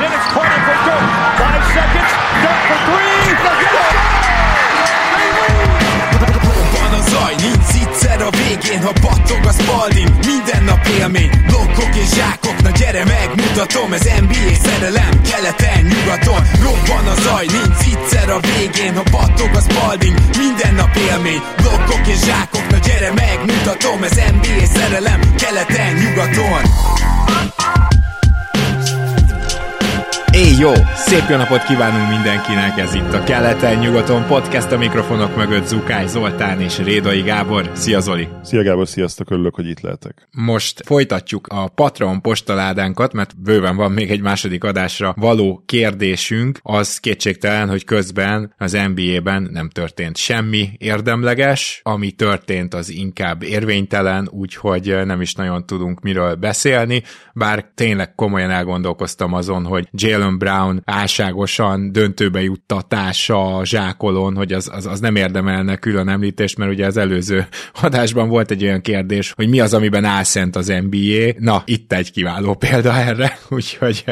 Then it's Carter for Dirk. Five seconds. Dirk for three. A zaj, nincs egyszer a végén, ha battog a spalding. Minden nap élmény, blokkok és zsákok. Na gyere megmutatom, ez NBA szerelem Keleten, nyugaton, robban a zaj Nincs egyszer a végén, ha battog a spalding. Minden nap élmény, blokkok és zsákok. Na gyere megmutatom, ez NBA szerelem Keleten, nyugaton Éj jó! Szép jó napot kívánunk mindenkinek, ez itt a Keleten-nyugaton podcast a mikrofonok mögött Zukály Zoltán és Rédai Gábor. Szia Zoli! Szia Gábor, sziasztok, örülök, hogy itt lehetek. Most folytatjuk a Patreon postaládánkat, mert bőven van még egy második adásra való kérdésünk. Az kétségtelen, hogy közben az NBA-ben nem történt semmi érdemleges, ami történt az inkább érvénytelen, úgyhogy nem is nagyon tudunk miről beszélni, bár tényleg komolyan elgondolkoztam azon, hogy Jalen Jalen Brown álságosan döntőbe juttatása zsákolon, hogy az, az, az nem érdemelne külön említést, mert ugye az előző adásban volt egy olyan kérdés, hogy mi az, amiben álszent az NBA. Na, itt egy kiváló példa erre, úgyhogy,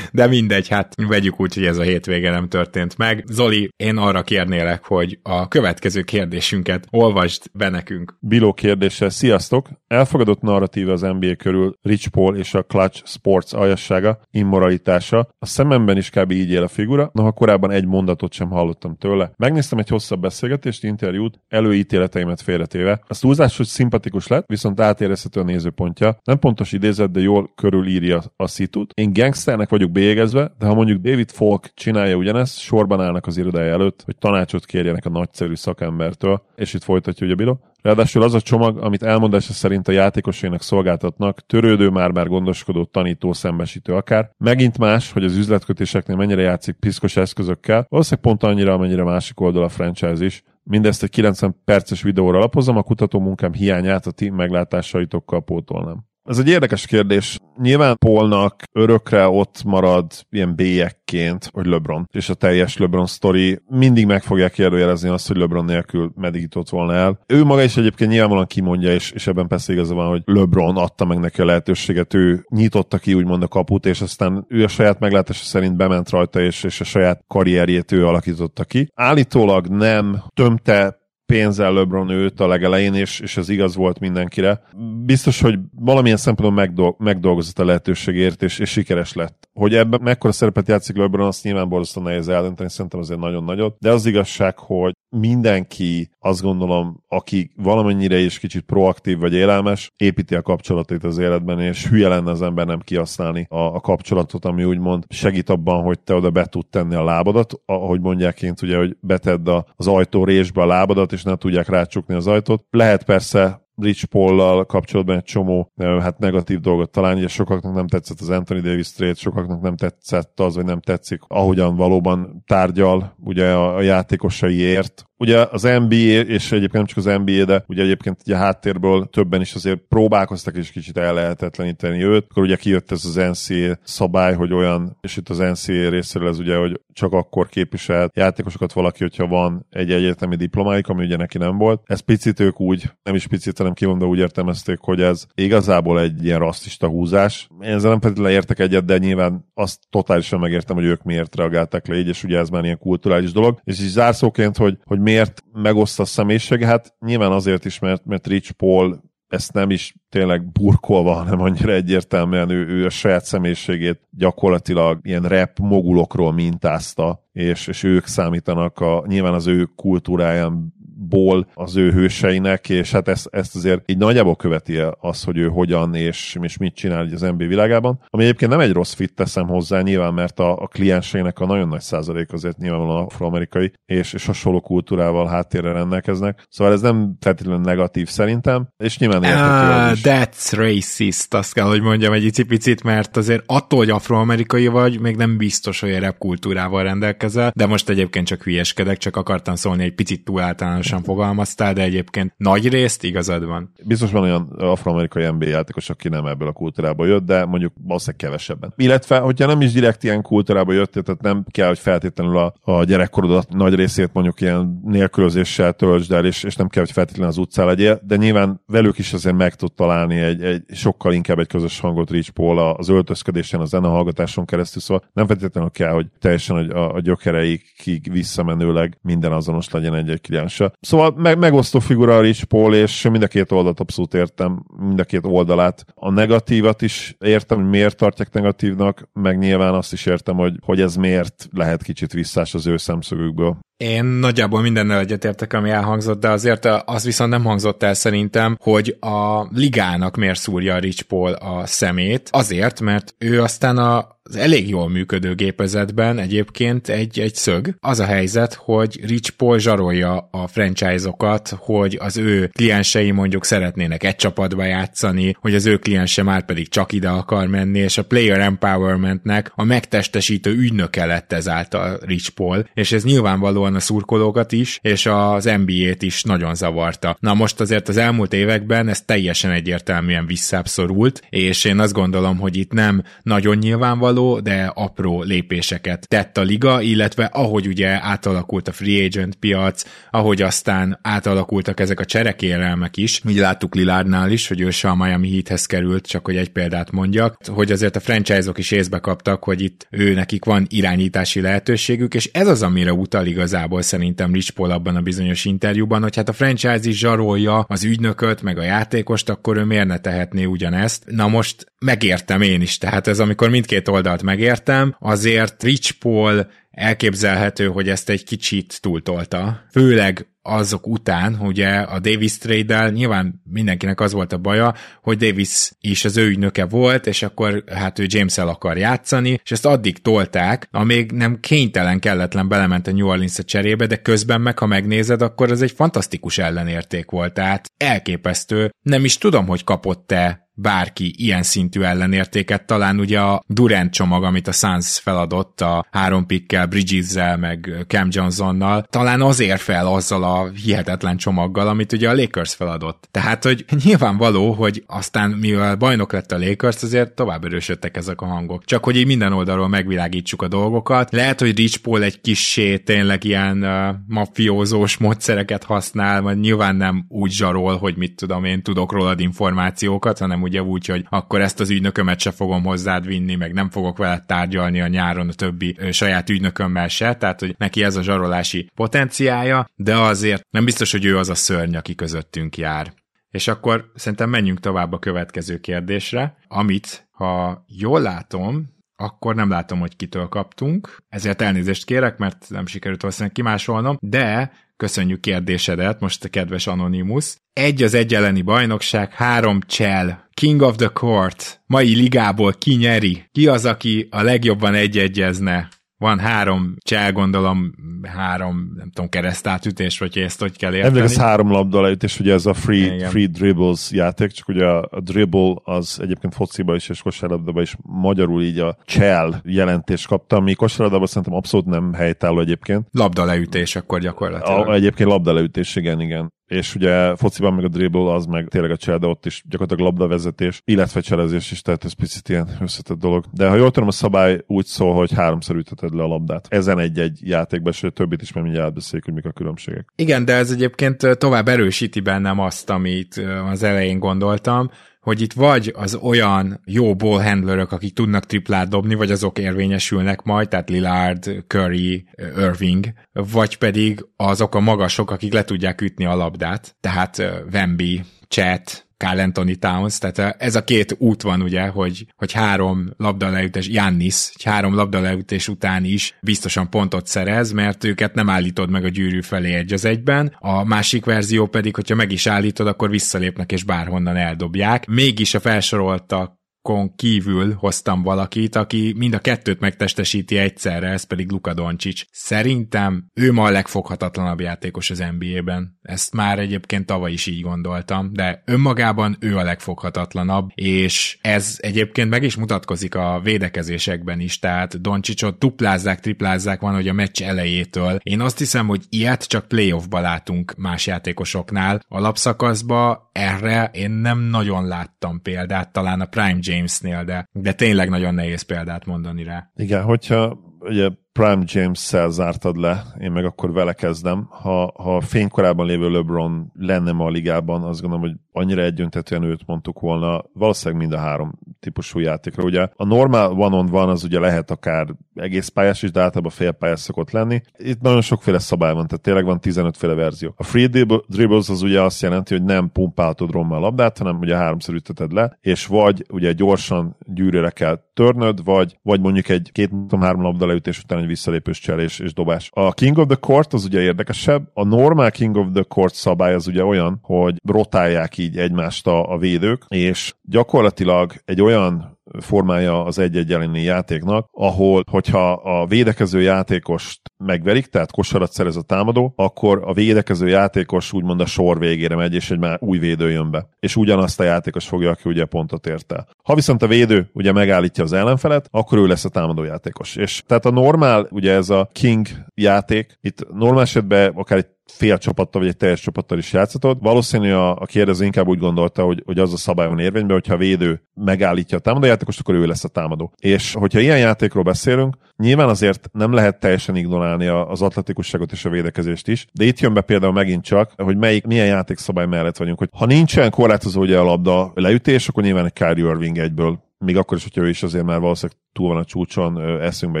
de mindegy, hát vegyük úgy, hogy ez a hétvége nem történt meg. Zoli, én arra kérnélek, hogy a következő kérdésünket olvasd be nekünk. Biló kérdése, sziasztok! Elfogadott narratív az NBA körül Rich Paul és a Clutch Sports aljassága, immoralitása, a szem szememben is kb. így él a figura, noha korábban egy mondatot sem hallottam tőle. Megnéztem egy hosszabb beszélgetést, interjút, előítéleteimet félretéve. Az túlzás, hogy szimpatikus lett, viszont átérezhető a nézőpontja. Nem pontos idézet, de jól körülírja a szitut. Én gangsternek vagyok bélyegezve, de ha mondjuk David Falk csinálja ugyanezt, sorban állnak az irodája előtt, hogy tanácsot kérjenek a nagyszerű szakembertől, és itt folytatja ugye Bilo. Ráadásul az a csomag, amit elmondása szerint a játékosainak szolgáltatnak, törődő már-már gondoskodó tanító szembesítő akár. Megint más, hogy az üzletkötéseknél mennyire játszik piszkos eszközökkel, valószínűleg pont annyira, amennyire másik oldal a franchise is. Mindezt egy 90 perces videóra alapozom, a kutató munkám hiányát a ti meglátásaitokkal pótolnám. Ez egy érdekes kérdés. Nyilván Polnak örökre ott marad ilyen bélyekként, hogy LeBron. És a teljes LeBron sztori mindig meg fogják kérdőjelezni azt, hogy LeBron nélkül meddig jutott volna el. Ő maga is egyébként nyilvánvalóan kimondja, és, és ebben persze igaza van, hogy LeBron adta meg neki a lehetőséget, ő nyitotta ki úgymond a kaput, és aztán ő a saját meglátása szerint bement rajta, és, és a saját karrierjét ő alakította ki. Állítólag nem tömte pénzzel LeBron őt a legelején, és, és ez igaz volt mindenkire. Biztos, hogy valamilyen szempontból megdol- megdolgozott a lehetőségért, és, és sikeres lett. Hogy ebben mekkora szerepet játszik LeBron, azt nyilván borzasztóan nehéz eldönteni, szerintem azért nagyon nagyot. De az igazság, hogy mindenki, azt gondolom, aki valamennyire is kicsit proaktív vagy élelmes, építi a kapcsolatait az életben, és hülye lenne az ember nem kihasználni a, a kapcsolatot, ami úgymond segít abban, hogy te oda be tud tenni a lábadat, ahogy mondják kint, ugye, hogy betedd az ajtó résbe a lábadat, és ne tudják rácsukni az ajtót. Lehet persze Rich Paul-lal kapcsolatban egy csomó hát negatív dolgot talán, ugye sokaknak nem tetszett az Anthony Davis trade, sokaknak nem tetszett az, vagy nem tetszik, ahogyan valóban tárgyal ugye a, a játékosaiért, Ugye az NBA, és egyébként nem csak az NBA, de ugye egyébként ugye háttérből többen is azért próbálkoztak és kicsit el lehetetleníteni őt. Akkor ugye kijött ez az NCA szabály, hogy olyan, és itt az NCA részéről ez ugye, hogy csak akkor képvisel játékosokat valaki, hogyha van egy egyetemi diplomájuk, ami ugye neki nem volt. Ez picit ők úgy, nem is picit, hanem kimondva úgy értelmezték, hogy ez igazából egy ilyen rasszista húzás. Én ezzel nem feltétlenül értek egyet, de nyilván azt totálisan megértem, hogy ők miért reagáltak le így, és ugye ez már ilyen kulturális dolog. És így zárszóként, hogy, hogy miért megoszta a személyisége? Hát nyilván azért is, mert, mert Rich Paul ezt nem is tényleg burkolva, hanem annyira egyértelműen ő, ő a saját személyiségét gyakorlatilag ilyen rap mogulokról mintázta, és, és ők számítanak a, nyilván az ő kultúráján ból az ő hőseinek, és hát ezt, ezt azért így nagyjából követi az, hogy ő hogyan és, és mit csinál az NBA világában. Ami egyébként nem egy rossz fit teszem hozzá, nyilván, mert a, a klienseinek a nagyon nagy százalék azért nyilvánvalóan afroamerikai, és, és hasonló kultúrával háttérre rendelkeznek. Szóval ez nem feltétlenül negatív szerintem, és nyilván értető uh, That's racist, azt kell, hogy mondjam egy picit, mert azért attól, hogy afroamerikai vagy, még nem biztos, hogy a rap kultúrával rendelkezel, de most egyébként csak hülyeskedek, csak akartam szólni egy picit túl általánosan óvatosan fogalmaztál, de egyébként nagy részt igazad van. Biztos van olyan afroamerikai NBA játékos, aki nem ebből a kultúrából jött, de mondjuk valószínűleg kevesebben. Illetve, hogyha nem is direkt ilyen kultúrából jött, tehát nem kell, hogy feltétlenül a, a gyerekkorodat nagy részét mondjuk ilyen nélkülözéssel töltsd el, és, és nem kell, hogy feltétlenül az utcán legyél, de nyilván velük is azért meg tud találni egy, egy sokkal inkább egy közös hangot Rich Paul az öltözködésen, a zenehallgatáson keresztül, szóval nem feltétlenül kell, hogy teljesen a, a gyökereikig visszamenőleg minden azonos legyen egy-egy kliense. Szóval meg, megosztó figura a Rich Paul, és mind a két oldalt abszolút értem, mind a két oldalát. A negatívat is értem, hogy miért tartják negatívnak, meg nyilván azt is értem, hogy, hogy ez miért lehet kicsit visszás az ő szemszögükből. Én nagyjából mindennel egyetértek, ami elhangzott, de azért az viszont nem hangzott el szerintem, hogy a ligának miért szúrja a Rich Paul a szemét. Azért, mert ő aztán a az elég jól működő gépezetben egyébként egy, egy szög. Az a helyzet, hogy Rich Paul zsarolja a franchise-okat, hogy az ő kliensei mondjuk szeretnének egy csapatba játszani, hogy az ő kliense már pedig csak ide akar menni, és a player empowermentnek a megtestesítő ügynöke lett ezáltal Rich Paul, és ez nyilvánvalóan a szurkolókat is, és az NBA-t is nagyon zavarta. Na most azért az elmúlt években ez teljesen egyértelműen visszábszorult, és én azt gondolom, hogy itt nem nagyon nyilvánvaló, nyilvánvaló, de apró lépéseket tett a liga, illetve ahogy ugye átalakult a free agent piac, ahogy aztán átalakultak ezek a cserekérelmek is, így láttuk Lilárdnál is, hogy ő se a Miami Heathez került, csak hogy egy példát mondjak, hogy azért a franchise-ok is észbe kaptak, hogy itt ő nekik van irányítási lehetőségük, és ez az, amire utal igazából szerintem Rich Paul abban a bizonyos interjúban, hogy hát a franchise is zsarolja az ügynököt, meg a játékost, akkor ő miért ne tehetné ugyanezt. Na most megértem én is, tehát ez amikor mindkét oldalt megértem, azért Rich Paul elképzelhető, hogy ezt egy kicsit túltolta. Főleg azok után, ugye a Davis trade nyilván mindenkinek az volt a baja, hogy Davis is az ő ügynöke volt, és akkor hát ő james el akar játszani, és ezt addig tolták, amíg nem kénytelen, kelletlen belement a New Orleans a cserébe, de közben meg, ha megnézed, akkor ez egy fantasztikus ellenérték volt, tehát elképesztő. Nem is tudom, hogy kapott-e bárki ilyen szintű ellenértéket, talán ugye a Durant csomag, amit a Suns feladott a három pikkel, Bridges-zel, meg Cam Johnsonnal, talán azért fel azzal a hihetetlen csomaggal, amit ugye a Lakers feladott. Tehát, hogy nyilvánvaló, hogy aztán mivel bajnok lett a Lakers, azért tovább erősödtek ezek a hangok. Csak hogy így minden oldalról megvilágítsuk a dolgokat. Lehet, hogy Rich Paul egy kissé tényleg ilyen uh, mafiózós módszereket használ, vagy nyilván nem úgy zsarol, hogy mit tudom én, tudok rólad információkat, hanem ugye úgy, hogy akkor ezt az ügynökömet se fogom hozzád vinni, meg nem fogok veled tárgyalni a nyáron a többi saját ügynökömmel se, tehát hogy neki ez a zsarolási potenciája, de azért nem biztos, hogy ő az a szörny, aki közöttünk jár. És akkor szerintem menjünk tovább a következő kérdésre, amit, ha jól látom, akkor nem látom, hogy kitől kaptunk, ezért elnézést kérek, mert nem sikerült valószínűleg kimásolnom, de köszönjük kérdésedet, most a kedves Anonymous. Egy az egy elleni bajnokság, három csel, King of the Court, mai ligából ki nyeri, ki az, aki a legjobban egyegyezne, van három csel, gondolom, három, nem tudom, keresztátütés, vagy ezt hogy kell érteni. Ennek ez három labda leütés, ugye ez a free, free dribbles játék, csak ugye a, a dribble az egyébként fociba is és kosárlabdában is magyarul így a csel jelentést kapta, ami kosárlabdában szerintem abszolút nem helytálló egyébként. Labda leütés akkor gyakorlatilag. A, egyébként labda leütés, igen, igen és ugye fociban meg a dribble az meg tényleg a csel, de ott is gyakorlatilag labdavezetés, illetve cselezés is, tehát ez picit ilyen összetett dolog. De ha jól tudom, a szabály úgy szól, hogy háromszor ütheted le a labdát. Ezen egy-egy játékban, sőt többit is, mert mindjárt átbeszéljük, hogy mik a különbségek. Igen, de ez egyébként tovább erősíti bennem azt, amit az elején gondoltam, hogy itt vagy az olyan jó ballhandlerök, akik tudnak triplát dobni, vagy azok érvényesülnek majd, tehát Lillard, Curry, Irving, vagy pedig azok a magasok, akik le tudják ütni a labdát, tehát Wemby, Chat, Carl Anthony Towns, tehát ez a két út van ugye, hogy, hogy három labdaleütés, Jannis, három labdaleütés után is biztosan pontot szerez, mert őket nem állítod meg a gyűrű felé egy az egyben, a másik verzió pedig, hogyha meg is állítod, akkor visszalépnek és bárhonnan eldobják. Mégis a felsoroltak játékosokon kívül hoztam valakit, aki mind a kettőt megtestesíti egyszerre, ez pedig Luka Doncic. Szerintem ő ma a legfoghatatlanabb játékos az NBA-ben. Ezt már egyébként tavaly is így gondoltam, de önmagában ő a legfoghatatlanabb, és ez egyébként meg is mutatkozik a védekezésekben is, tehát Doncsicsot duplázzák, triplázzák van, hogy a meccs elejétől. Én azt hiszem, hogy ilyet csak playoffba látunk más játékosoknál. Alapszakaszba erre én nem nagyon láttam példát, talán a Prime Jamesnél, de, de tényleg nagyon nehéz példát mondani rá. Igen, hogyha ugye Prime James-szel zártad le, én meg akkor vele kezdem. Ha, ha fénykorában lévő LeBron lenne ma a ligában, azt gondolom, hogy annyira egyöntetően őt mondtuk volna, valószínűleg mind a három típusú játékra. Ugye a normál one-on-one az ugye lehet akár egész pályás is, de általában fél pályás szokott lenni. Itt nagyon sokféle szabály van, tehát tényleg van 15 féle verzió. A free dribbles az ugye azt jelenti, hogy nem pumpáltod rommal a labdát, hanem ugye háromszor üteted le, és vagy ugye gyorsan gyűrűre kell törnöd, vagy, vagy mondjuk egy két-három labda leütés után egy visszalépős cselés és dobás. A King of the Court az ugye érdekesebb. A normál King of the Court szabály az ugye olyan, hogy rotálják így egymást a, a védők, és gyakorlatilag egy olyan formája az egy-egy elleni játéknak, ahol, hogyha a védekező játékost megverik, tehát kosarat szerez a támadó, akkor a védekező játékos úgymond a sor végére megy, és egy már új védő jön be. És ugyanazt a játékos fogja, aki ugye pontot ért el. Ha viszont a védő ugye megállítja az ellenfelet, akkor ő lesz a támadó játékos. És tehát a normál, ugye ez a King játék, itt normál esetben akár egy fél csapattal, vagy egy teljes csapattal is játszhatod. Valószínű a, a kérdező inkább úgy gondolta, hogy, hogy az a szabály van érvényben, hogyha a védő megállítja a támadójátékost, akkor ő lesz a támadó. És hogyha ilyen játékról beszélünk, nyilván azért nem lehet teljesen ignorálni az atletikusságot és a védekezést is, de itt jön be például megint csak, hogy melyik, milyen játékszabály mellett vagyunk, hogy ha nincsen korlátozó ugye a labda leütés, akkor nyilván egy Kyrie Irving egyből még akkor is, hogyha ő is azért már valószínűleg túl van a csúcson, eszünkbe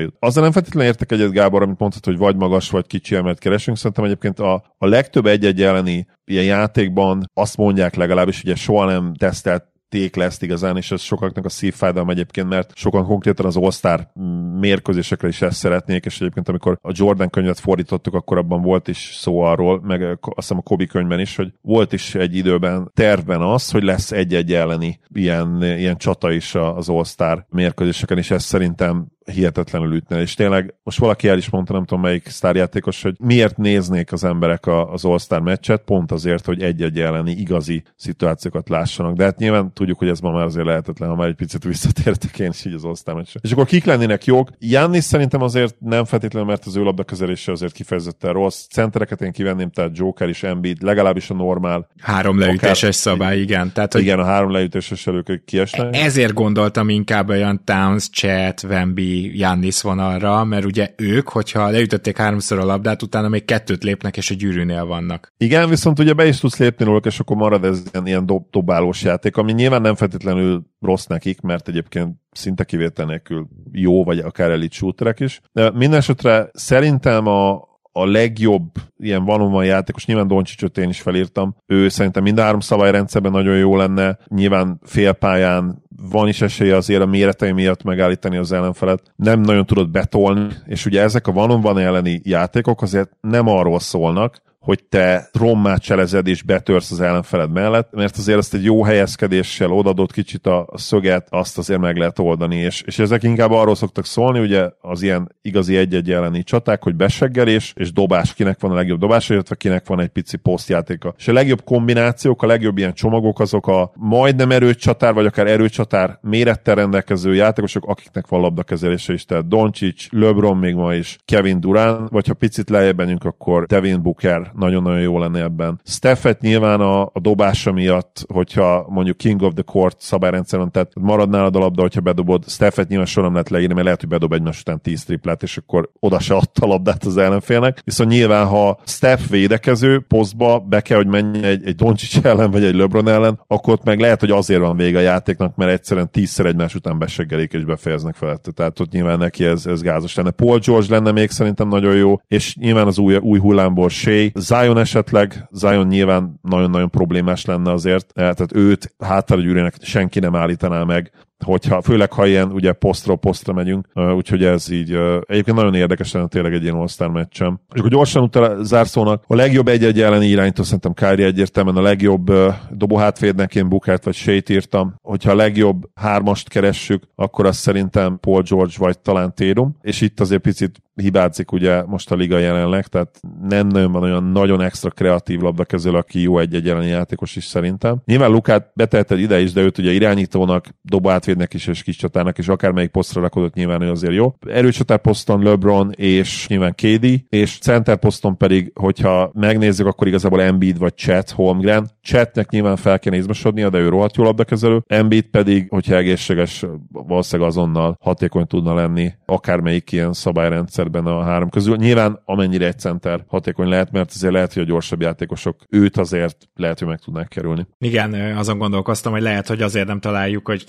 jut. Azzal nem feltétlenül értek egyet, Gábor, amit mondtad, hogy vagy magas, vagy kicsi emet keresünk. Szerintem egyébként a, a legtöbb egy-egy elleni ilyen játékban azt mondják legalábbis, ugye soha nem tesztelt ték lesz igazán, és ez sokaknak a szívfájdalom egyébként, mert sokan konkrétan az All-Star mérkőzésekre is ezt szeretnék, és egyébként amikor a Jordan könyvet fordítottuk, akkor abban volt is szó arról, meg azt hiszem a Kobi könyvben is, hogy volt is egy időben tervben az, hogy lesz egy-egy elleni ilyen, ilyen csata is az All-Star mérkőzéseken, és ez szerintem hihetetlenül ütne. És tényleg most valaki el is mondta, nem tudom melyik sztárjátékos, hogy miért néznék az emberek az All-Star meccset, pont azért, hogy egy-egy elleni igazi szituációkat lássanak. De hát nyilván tudjuk, hogy ez ma már azért lehetetlen, ha már egy picit visszatértek én is így az All-Star meccsre. És akkor kik lennének jók? Jannis szerintem azért nem feltétlenül, mert az ő labdakezelése azért kifejezetten rossz. Centereket én kivenném, tehát Joker is Embiid, legalábbis a normál. Három leütéses akár, szabály, igen. Tehát, hogy igen, a három leütéses elők kiesnek. Ezért gondoltam inkább olyan Towns, Chat, Wemby, Jannis vonalra, mert ugye ők, hogyha leütötték háromszor a labdát, utána még kettőt lépnek, és a gyűrűnél vannak. Igen, viszont ugye be is tudsz lépni róluk, és akkor marad ez ilyen, ilyen dob, dobálós játék, ami nyilván nem feltétlenül rossz nekik, mert egyébként szinte kivétel nélkül jó, vagy akár elit shooterek is. De minden szerintem a, a legjobb ilyen valóban játékos, nyilván Doncsicsot én is felírtam, ő szerintem mind a három szabályrendszerben nagyon jó lenne, nyilván félpályán van is esélye azért a méretei miatt megállítani az ellenfelet, nem nagyon tudod betolni, és ugye ezek a van elleni játékok azért nem arról szólnak, hogy te rommá cselezed és betörsz az ellenfeled mellett, mert azért ezt egy jó helyezkedéssel odadott kicsit a szöget, azt azért meg lehet oldani, és, és ezek inkább arról szoktak szólni, ugye az ilyen igazi egy-egy elleni csaták, hogy beseggelés és dobás, kinek van a legjobb dobás, illetve kinek van egy pici posztjátéka. És a legjobb kombinációk, a legjobb ilyen csomagok azok a majdnem erőcsatár, vagy akár erőcsatár mérettel rendelkező játékosok, akiknek van labdakezelése is, tehát Doncic, LeBron még ma is, Kevin Durant, vagy ha picit lejjebb menjünk, akkor Devin Booker nagyon-nagyon jó lenne ebben. Steffet nyilván a, a dobása miatt, hogyha mondjuk King of the Court szabályrendszeren, tehát marad a labda, hogyha bedobod, Steffet nyilván soha nem lehet leírni, mert lehet, hogy bedob egymás után 10 triplát, és akkor oda se adta labdát az ellenfélnek. Viszont nyilván, ha Steph védekező posztba be kell, hogy menjen egy, egy Doncsics ellen, vagy egy LeBron ellen, akkor ott meg lehet, hogy azért van vége a játéknak, mert egyszerűen tízszer egymás után beseggelik és befejeznek felette. Tehát ott nyilván neki ez, ez gázos lenne. Paul George lenne még szerintem nagyon jó, és nyilván az új, új hullámból Shea, Zion esetleg, Zion nyilván nagyon-nagyon problémás lenne azért, eh, tehát őt hátragyűrűnek senki nem állítaná meg, hogyha, főleg ha ilyen ugye posztról posztra megyünk, úgyhogy ez így egyébként nagyon érdekes lenne tényleg egy ilyen All-Star meccsem. És akkor gyorsan utána zárszónak, a legjobb egy-egy elleni iránytól szerintem Kári egyértelműen a legjobb dobóhátvédnek én Bukert vagy Sét írtam, hogyha a legjobb hármast keressük, akkor az szerintem Paul George vagy talán Térum, és itt azért picit hibázik ugye most a liga jelenleg, tehát nem nagyon van olyan nagyon extra kreatív labdakező, aki jó egy-egy játékos is szerintem. Nyilván Lukát beteheted ide is, de őt ugye irányítónak, dobátvédnek is, és kis csatának, és akármelyik posztra rakodott nyilván ő azért jó. Erőcsatár poszton LeBron és nyilván KD, és center poszton pedig, hogyha megnézzük, akkor igazából Embiid vagy Chet Holmgren. Chetnek nyilván fel kell izmosodnia, de ő rohadt jó labdakezelő. Embiid pedig, hogyha egészséges, valószínűleg azonnal hatékony tudna lenni akármelyik ilyen szabályrendszerben a három közül. Nyilván amennyire egy center hatékony lehet, mert azért lehet, hogy a gyorsabb játékosok őt azért lehet, hogy meg tudnák kerülni. Igen, azon gondolkoztam, hogy lehet, hogy azért nem találjuk, hogy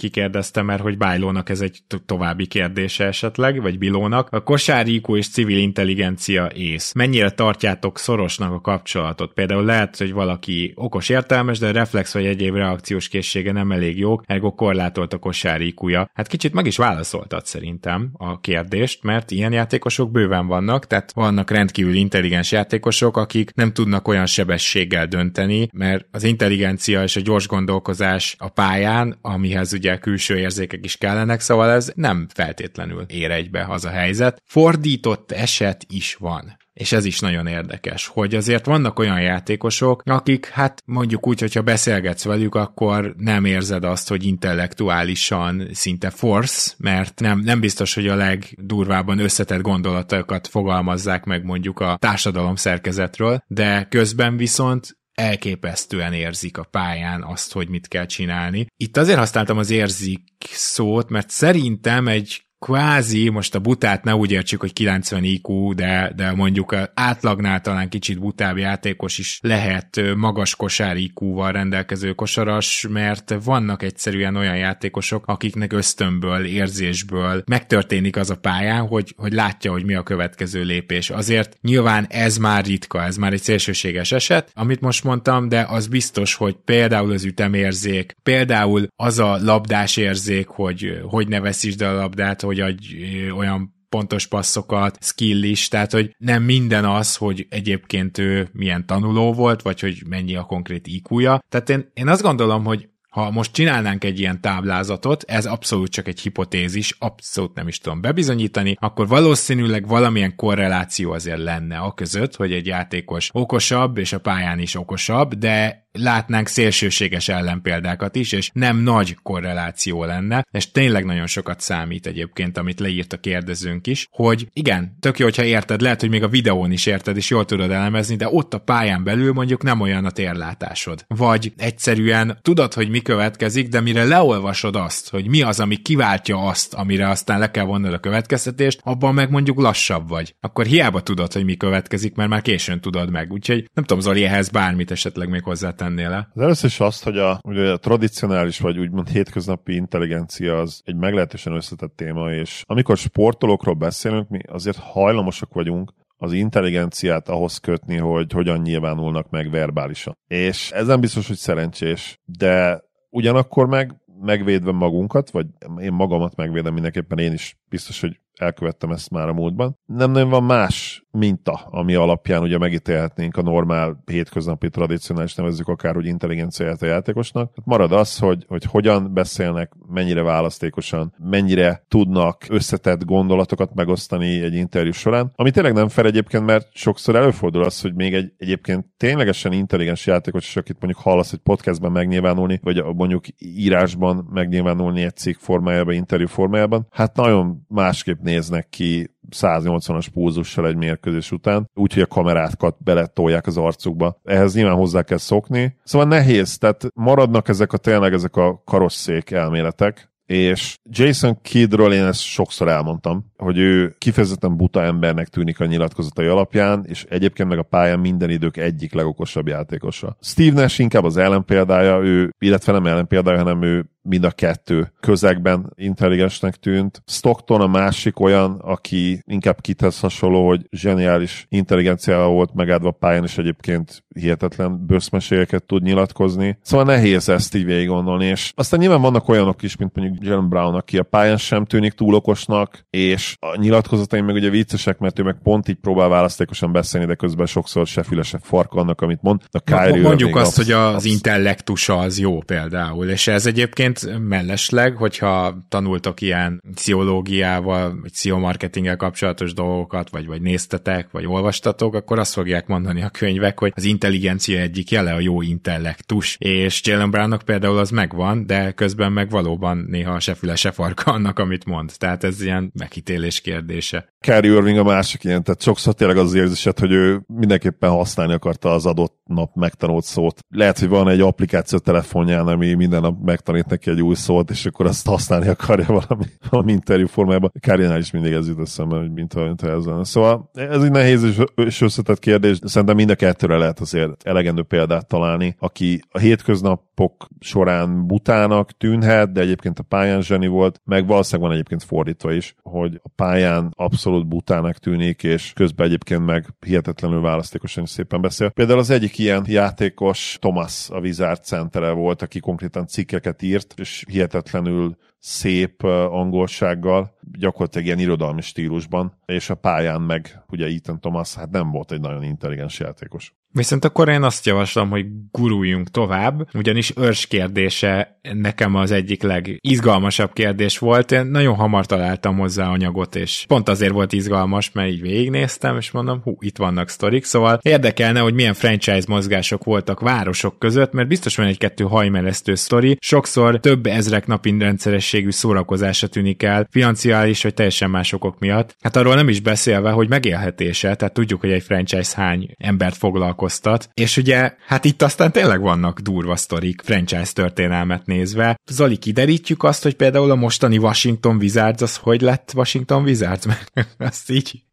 kikérdezte, mert hogy Bájlónak ez egy további kérdése esetleg, vagy Bilónak. A kosárikó és civil intelligencia ész. Mennyire tartjátok szorosnak a kapcsolatot? Például lehet, hogy valaki okos értelmes, de reflex vagy egyéb reakciós készsége nem elég jó, ergo korlátolt a kosárikúja. Hát kicsit meg is válaszoltad szerintem a kérdést, mert ilyen játékosok bőven vannak, tehát vannak rendkívül intelligens játékosok, akik nem tudnak olyan sebességgel dönteni, mert az intelligencia és a gyors gondolkozás a pályán, amihez ugye külső érzékek is kellenek, szóval ez nem feltétlenül ér egybe az a helyzet. Fordított eset is van és ez is nagyon érdekes, hogy azért vannak olyan játékosok, akik hát mondjuk úgy, hogyha beszélgetsz velük, akkor nem érzed azt, hogy intellektuálisan szinte force, mert nem, nem biztos, hogy a legdurvábban összetett gondolatokat fogalmazzák meg mondjuk a társadalom szerkezetről, de közben viszont elképesztően érzik a pályán azt, hogy mit kell csinálni. Itt azért használtam az érzik szót, mert szerintem egy kvázi, most a butát ne úgy értsük, hogy 90 IQ, de, de mondjuk átlagnál talán kicsit butább játékos is lehet magas kosár IQ-val rendelkező kosaras, mert vannak egyszerűen olyan játékosok, akiknek ösztönből, érzésből megtörténik az a pályán, hogy, hogy látja, hogy mi a következő lépés. Azért nyilván ez már ritka, ez már egy szélsőséges eset, amit most mondtam, de az biztos, hogy például az ütemérzék, például az a labdás érzék, hogy hogy ne veszítsd a labdát, hogy adj olyan pontos passzokat, skill is, tehát hogy nem minden az, hogy egyébként ő milyen tanuló volt, vagy hogy mennyi a konkrét IQ-ja. Tehát én, én azt gondolom, hogy ha most csinálnánk egy ilyen táblázatot, ez abszolút csak egy hipotézis, abszolút nem is tudom bebizonyítani, akkor valószínűleg valamilyen korreláció azért lenne a között, hogy egy játékos okosabb, és a pályán is okosabb, de látnánk szélsőséges ellenpéldákat is, és nem nagy korreláció lenne, és tényleg nagyon sokat számít egyébként, amit leírt a kérdezőnk is, hogy igen, tök jó, hogyha érted, lehet, hogy még a videón is érted, és jól tudod elemezni, de ott a pályán belül mondjuk nem olyan a térlátásod. Vagy egyszerűen tudod, hogy mi következik, de mire leolvasod azt, hogy mi az, ami kiváltja azt, amire aztán le kell vonnod a következtetést, abban meg mondjuk lassabb vagy. Akkor hiába tudod, hogy mi következik, mert már későn tudod meg. Úgyhogy nem tudom, Zoli, ehhez bármit esetleg még hozzá tennél le? Az először is azt, hogy a, ugye a tradicionális vagy úgymond hétköznapi intelligencia az egy meglehetősen összetett téma, és amikor sportolókról beszélünk, mi azért hajlamosak vagyunk az intelligenciát ahhoz kötni, hogy hogyan nyilvánulnak meg verbálisan. És ez nem biztos, hogy szerencsés, de ugyanakkor meg megvédve magunkat, vagy én magamat megvédem mindenképpen, én is biztos, hogy elkövettem ezt már a múltban. Nem nagyon van más minta, ami alapján ugye megítélhetnénk a normál, hétköznapi, tradicionális nevezzük akár úgy intelligenciáját a játékosnak. Hát marad az, hogy, hogy hogyan beszélnek, mennyire választékosan, mennyire tudnak összetett gondolatokat megosztani egy interjú során, ami tényleg nem fel egyébként, mert sokszor előfordul az, hogy még egy egyébként ténylegesen intelligens játékos is, akit mondjuk hallasz egy podcastben megnyilvánulni, vagy mondjuk írásban megnyilvánulni egy cikk formájában, interjú formájában, hát nagyon másképp néznek ki 180-as púzussal egy mérkőzés után, úgyhogy a kamerákat beletolják az arcukba. Ehhez nyilván hozzá kell szokni. Szóval nehéz, tehát maradnak ezek a tényleg ezek a karosszék elméletek, és Jason Kiddről én ezt sokszor elmondtam, hogy ő kifejezetten buta embernek tűnik a nyilatkozatai alapján, és egyébként meg a pályán minden idők egyik legokosabb játékosa. Steve Nash inkább az ellenpéldája, ő, illetve nem ellenpéldája, hanem ő mind a kettő közegben intelligensnek tűnt. Stockton a másik olyan, aki inkább kitesz hasonló, hogy zseniális intelligenciával volt megadva pályán, és egyébként hihetetlen bőszmeségeket tud nyilatkozni. Szóval nehéz ezt így végig gondolni, és aztán nyilván vannak olyanok is, mint mondjuk Jalen Brown, aki a pályán sem tűnik túl okosnak, és a nyilatkozatai meg ugye viccesek, mert ő meg pont így próbál választékosan beszélni, de közben sokszor se füle, se farka annak, amit mond. A Kyrie Mondjuk azt, absz- hogy az absz- intellektusa az jó például, és ez egyébként mellesleg, hogyha tanultok ilyen pszichológiával, vagy pszichomarketinggel kapcsolatos dolgokat, vagy, vagy néztetek, vagy olvastatok, akkor azt fogják mondani a könyvek, hogy az intelligencia egyik jele a jó intellektus, és Jalen Brownnak például az megvan, de közben meg valóban néha se füle, se farka annak, amit mond. Tehát ez ilyen megítélés kérdése. Kyrie Irving a másik ilyen, tehát sokszor tényleg az érzésed, hogy ő mindenképpen használni akarta az adott nap megtanult szót. Lehet, hogy van egy applikáció telefonján, ami minden nap megtanít neki egy új szót, és akkor azt használni akarja valami, valami interjú formájában. Kárinál is mindig ez jut eszembe, hogy mint, mint ez lenne. Szóval ez egy nehéz és, és összetett kérdés, szerintem mind a kettőre lehet azért elegendő példát találni, aki a hétköznapok során butának tűnhet, de egyébként a pályán zseni volt, meg valószínűleg van egyébként fordítva is, hogy a pályán abszolút butának tűnik, és közben egyébként meg hihetetlenül választékosan is szépen beszél. Például az egyik ilyen játékos Thomas a Wizard centere volt, aki konkrétan cikkeket írt, és hihetetlenül szép angolsággal, gyakorlatilag ilyen irodalmi stílusban, és a pályán meg ugye Ethan Thomas hát nem volt egy nagyon intelligens játékos. Viszont akkor én azt javaslom, hogy guruljunk tovább, ugyanis őrs kérdése nekem az egyik legizgalmasabb kérdés volt. Én nagyon hamar találtam hozzá anyagot, és pont azért volt izgalmas, mert így végignéztem, és mondom, hú, itt vannak sztorik, szóval érdekelne, hogy milyen franchise mozgások voltak városok között, mert biztos van egy-kettő hajmeresztő sztori, sokszor több ezrek napi rendszerességű szórakozása tűnik el, financiális vagy teljesen más okok miatt. Hát arról nem is beszélve, hogy megélhetése, tehát tudjuk, hogy egy franchise hány embert foglalkozik foglalkoztat, és ugye, hát itt aztán tényleg vannak durva sztorik, franchise történelmet nézve. Zoli, kiderítjük azt, hogy például a mostani Washington Wizards az hogy lett Washington Wizards? azt így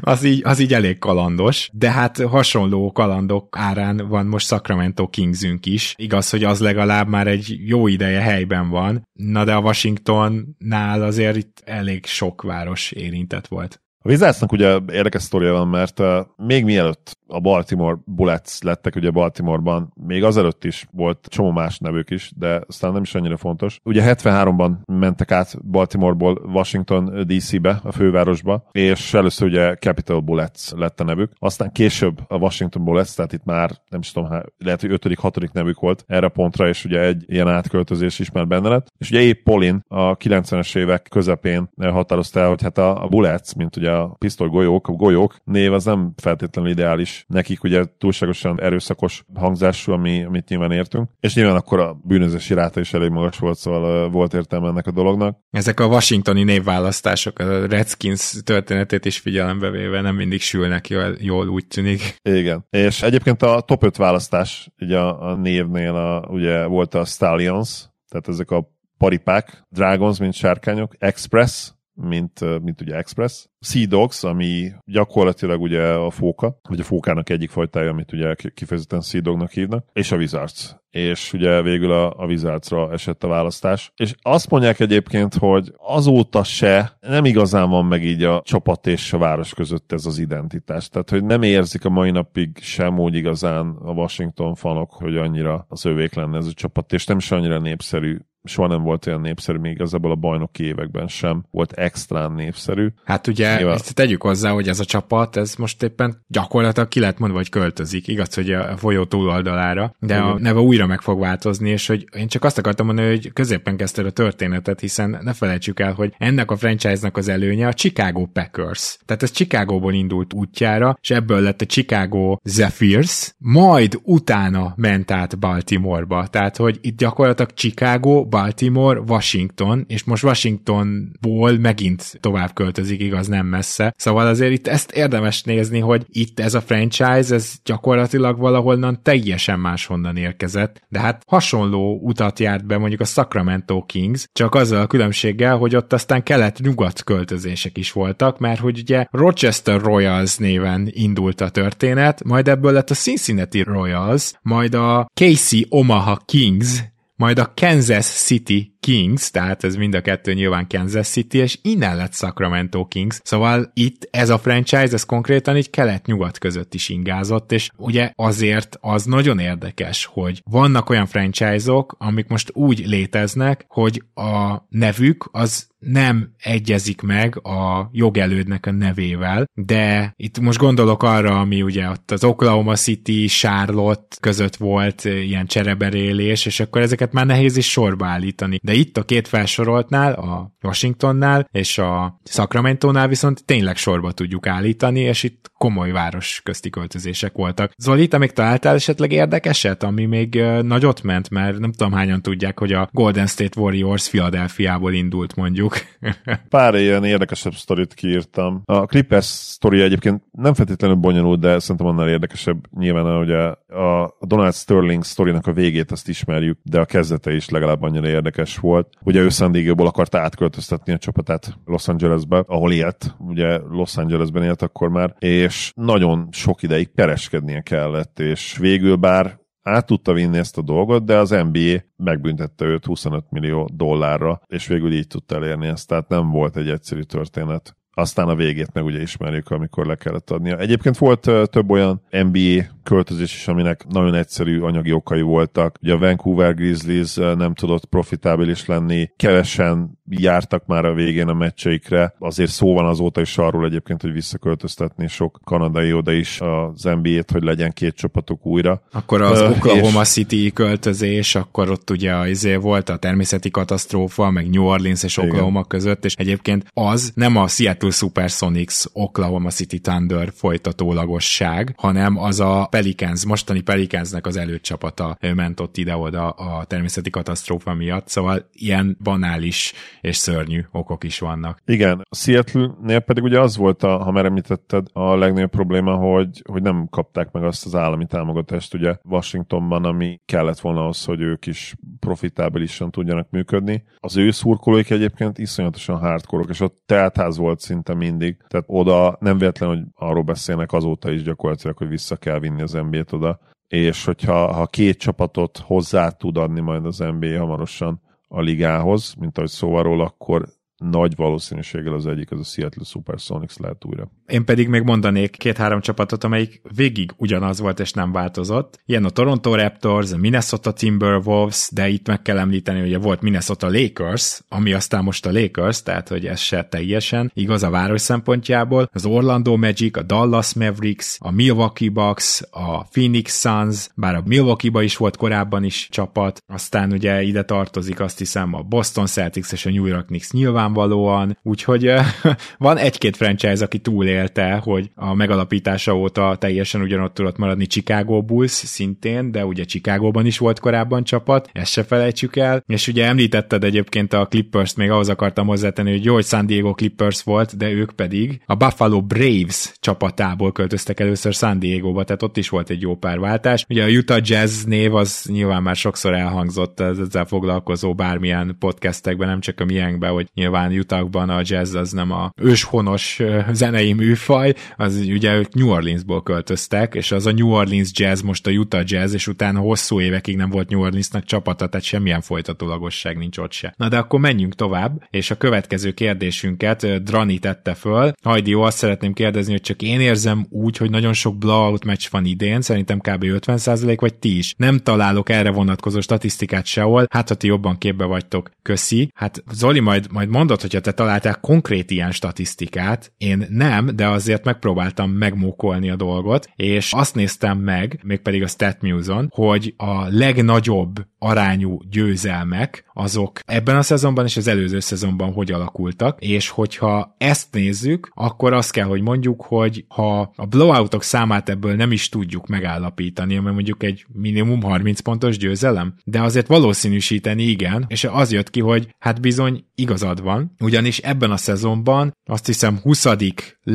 az így, az így elég kalandos, de hát hasonló kalandok árán van most Sacramento Kingsünk is. Igaz, hogy az legalább már egy jó ideje helyben van, na de a Washingtonnál azért itt elég sok város érintett volt. A Wizardsnak ugye érdekes sztoria van, mert uh, még mielőtt a Baltimore Bullets lettek ugye Baltimoreban, még azelőtt is volt csomó más nevük is, de aztán nem is annyira fontos. Ugye 73-ban mentek át Baltimoreból Washington DC-be, a fővárosba, és először ugye Capital Bullets lett a nevük. Aztán később a Washington Bullets, tehát itt már nem is tudom, lehet, hogy 5 hatodik nevük volt erre a pontra, és ugye egy ilyen átköltözés is már benne lett. És ugye épp Polin a 90-es évek közepén határozta el, hogy hát a, Bullets, mint ugye a pisztoly golyók, a golyók név az nem feltétlenül ideális nekik, ugye túlságosan erőszakos hangzású, ami, amit nyilván értünk, és nyilván akkor a bűnözési ráta is elég magas volt, szóval volt értelme ennek a dolognak. Ezek a washingtoni névválasztások, a Redskins történetét is figyelembe véve nem mindig sülnek jól, jól úgy tűnik. Igen, és egyébként a top 5 választás ugye a, a névnél a, ugye volt a Stallions, tehát ezek a paripák, Dragons, mint sárkányok, Express, mint, mint ugye Express. Sea Dogs, ami gyakorlatilag ugye a fóka, vagy a fókának egyik fajtája, amit ugye kifejezetten Sea Dognak hívnak, és a Wizards. És ugye végül a, a Wizardsra esett a választás. És azt mondják egyébként, hogy azóta se nem igazán van meg így a csapat és a város között ez az identitás. Tehát, hogy nem érzik a mai napig sem úgy igazán a Washington fanok, hogy annyira az övék lenne ez a csapat, és nem is annyira népszerű soha nem volt olyan népszerű, még igazából a bajnoki években sem volt extrán népszerű. Hát ugye Nyilván. ezt tegyük hozzá, hogy ez a csapat, ez most éppen gyakorlatilag ki lehet mondva, hogy költözik, igaz, hogy a folyó túloldalára, de Igen. a neve újra meg fog változni, és hogy én csak azt akartam mondani, hogy középen kezdted a történetet, hiszen ne felejtsük el, hogy ennek a franchise-nak az előnye a Chicago Packers. Tehát ez Chicagóból indult útjára, és ebből lett a Chicago Zephyrs, majd utána ment át Baltimoreba. Tehát, hogy itt gyakorlatilag Chicago Baltimore, Washington, és most Washingtonból megint tovább költözik, igaz, nem messze. Szóval azért itt ezt érdemes nézni, hogy itt ez a franchise, ez gyakorlatilag valahonnan teljesen máshonnan érkezett, de hát hasonló utat járt be mondjuk a Sacramento Kings, csak azzal a különbséggel, hogy ott aztán kelet-nyugat költözések is voltak, mert hogy ugye Rochester Royals néven indult a történet, majd ebből lett a Cincinnati Royals, majd a Casey Omaha Kings, majd a Kansas City Kings, tehát ez mind a kettő nyilván Kansas City, és innen lett Sacramento Kings. Szóval itt ez a franchise, ez konkrétan így kelet-nyugat között is ingázott, és ugye azért az nagyon érdekes, hogy vannak olyan franchise-ok, amik most úgy léteznek, hogy a nevük az nem egyezik meg a jogelődnek a nevével, de itt most gondolok arra, ami ugye ott az Oklahoma City, Charlotte között volt ilyen csereberélés, és akkor ezeket már nehéz is sorba állítani. De itt a két felsoroltnál, a Washingtonnál és a Sacramento-nál viszont tényleg sorba tudjuk állítani, és itt komoly város közti költözések voltak. Zoli, te még találtál esetleg érdekeset, ami még nagyot ment, mert nem tudom hányan tudják, hogy a Golden State Warriors Philadelphiából indult mondjuk. Pár ilyen érdekesebb sztorit kiírtam. A Clippers sztori egyébként nem feltétlenül bonyolult, de szerintem annál érdekesebb nyilván, hogy a Donald Sterling sztorinak a végét azt ismerjük, de a kezdete is legalább annyira érdekes volt. Ugye ő San Diego-ból akarta átköltöztetni a csapatát Los Angelesbe, ahol élt, ugye Los Angelesben élt akkor már, és nagyon sok ideig pereskednie kellett, és végül bár át tudta vinni ezt a dolgot, de az NBA megbüntette őt 25 millió dollárra, és végül így tudta elérni ezt, tehát nem volt egy egyszerű történet aztán a végét meg ugye ismerjük, amikor le kellett adnia. Egyébként volt több olyan NBA költözés is, aminek nagyon egyszerű anyagi okai voltak. Ugye a Vancouver Grizzlies uh, nem tudott profitábilis lenni, kevesen jártak már a végén a meccseikre. Azért szó van azóta is arról egyébként, hogy visszaköltöztetni sok kanadai oda is az NBA-t, hogy legyen két csapatok újra. Akkor az uh, Oklahoma és... City költözés, akkor ott ugye izé volt a természeti katasztrófa, meg New Orleans és Oklahoma Igen. között, és egyébként az nem a Seattle Supersonics Oklahoma City Thunder folytatólagosság, hanem az a Pelicans, mostani Pelicansnek az előcsapata ment ott ide-oda a természeti katasztrófa miatt, szóval ilyen banális és szörnyű okok is vannak. Igen, a Seattle-nél pedig ugye az volt, a, ha már említetted, a legnagyobb probléma, hogy, hogy nem kapták meg azt az állami támogatást ugye Washingtonban, ami kellett volna ahhoz, hogy ők is profitábilisan tudjanak működni. Az ő szurkolóik egyébként iszonyatosan hardcore és ott teltház volt szinte mindig, tehát oda nem véletlen, hogy arról beszélnek azóta is gyakorlatilag, hogy vissza kell vinni az NBA-t oda, és hogyha ha két csapatot hozzá tud adni majd az NBA hamarosan, a ligához, mint ahogy szóval róla, akkor nagy valószínűséggel az egyik az a Seattle Supersonics lehet újra. Én pedig még mondanék két-három csapatot, amelyik végig ugyanaz volt és nem változott. Ilyen a Toronto Raptors, a Minnesota Timberwolves, de itt meg kell említeni, hogy volt Minnesota Lakers, ami aztán most a Lakers, tehát hogy ez se teljesen igaz a város szempontjából. Az Orlando Magic, a Dallas Mavericks, a Milwaukee Bucks, a Phoenix Suns, bár a Milwaukee-ba is volt korábban is csapat, aztán ugye ide tartozik azt hiszem a Boston Celtics és a New York Knicks nyilván nyilvánvalóan, úgyhogy van egy-két franchise, aki túlélte, hogy a megalapítása óta teljesen ugyanott tudott maradni Chicago Bulls szintén, de ugye Chicagóban is volt korábban csapat, ezt se felejtsük el, és ugye említetted egyébként a Clippers-t, még ahhoz akartam hozzátenni, hogy jó, hogy San Diego Clippers volt, de ők pedig a Buffalo Braves csapatából költöztek először San Diego-ba, tehát ott is volt egy jó pár váltás. Ugye a Utah Jazz név az nyilván már sokszor elhangzott ezzel foglalkozó bármilyen podcastekben, nem csak a miénkben, hogy nyilván Utahban a jazz az nem a őshonos zenei műfaj, az ugye ők New Orleansból költöztek, és az a New Orleans jazz most a Utah jazz, és utána hosszú évekig nem volt New Orleansnak csapata, tehát semmilyen folytatólagosság nincs ott se. Na de akkor menjünk tovább, és a következő kérdésünket Drani tette föl. Hajdi, jó, azt szeretném kérdezni, hogy csak én érzem úgy, hogy nagyon sok blowout meccs van idén, szerintem kb. 50% vagy ti is. Nem találok erre vonatkozó statisztikát sehol, hát ha ti jobban képbe vagytok, köszi. Hát Zoli, majd, majd mondod, hogyha te találtál konkrét ilyen statisztikát, én nem, de azért megpróbáltam megmókolni a dolgot, és azt néztem meg, mégpedig a StatMuse-on, hogy a legnagyobb arányú győzelmek, azok ebben a szezonban és az előző szezonban hogy alakultak, és hogyha ezt nézzük, akkor azt kell, hogy mondjuk, hogy ha a blowoutok számát ebből nem is tudjuk megállapítani, mert mondjuk egy minimum 30 pontos győzelem, de azért valószínűsíteni igen, és az jött ki, hogy hát bizony igazad van, ugyanis ebben a szezonban azt hiszem 20.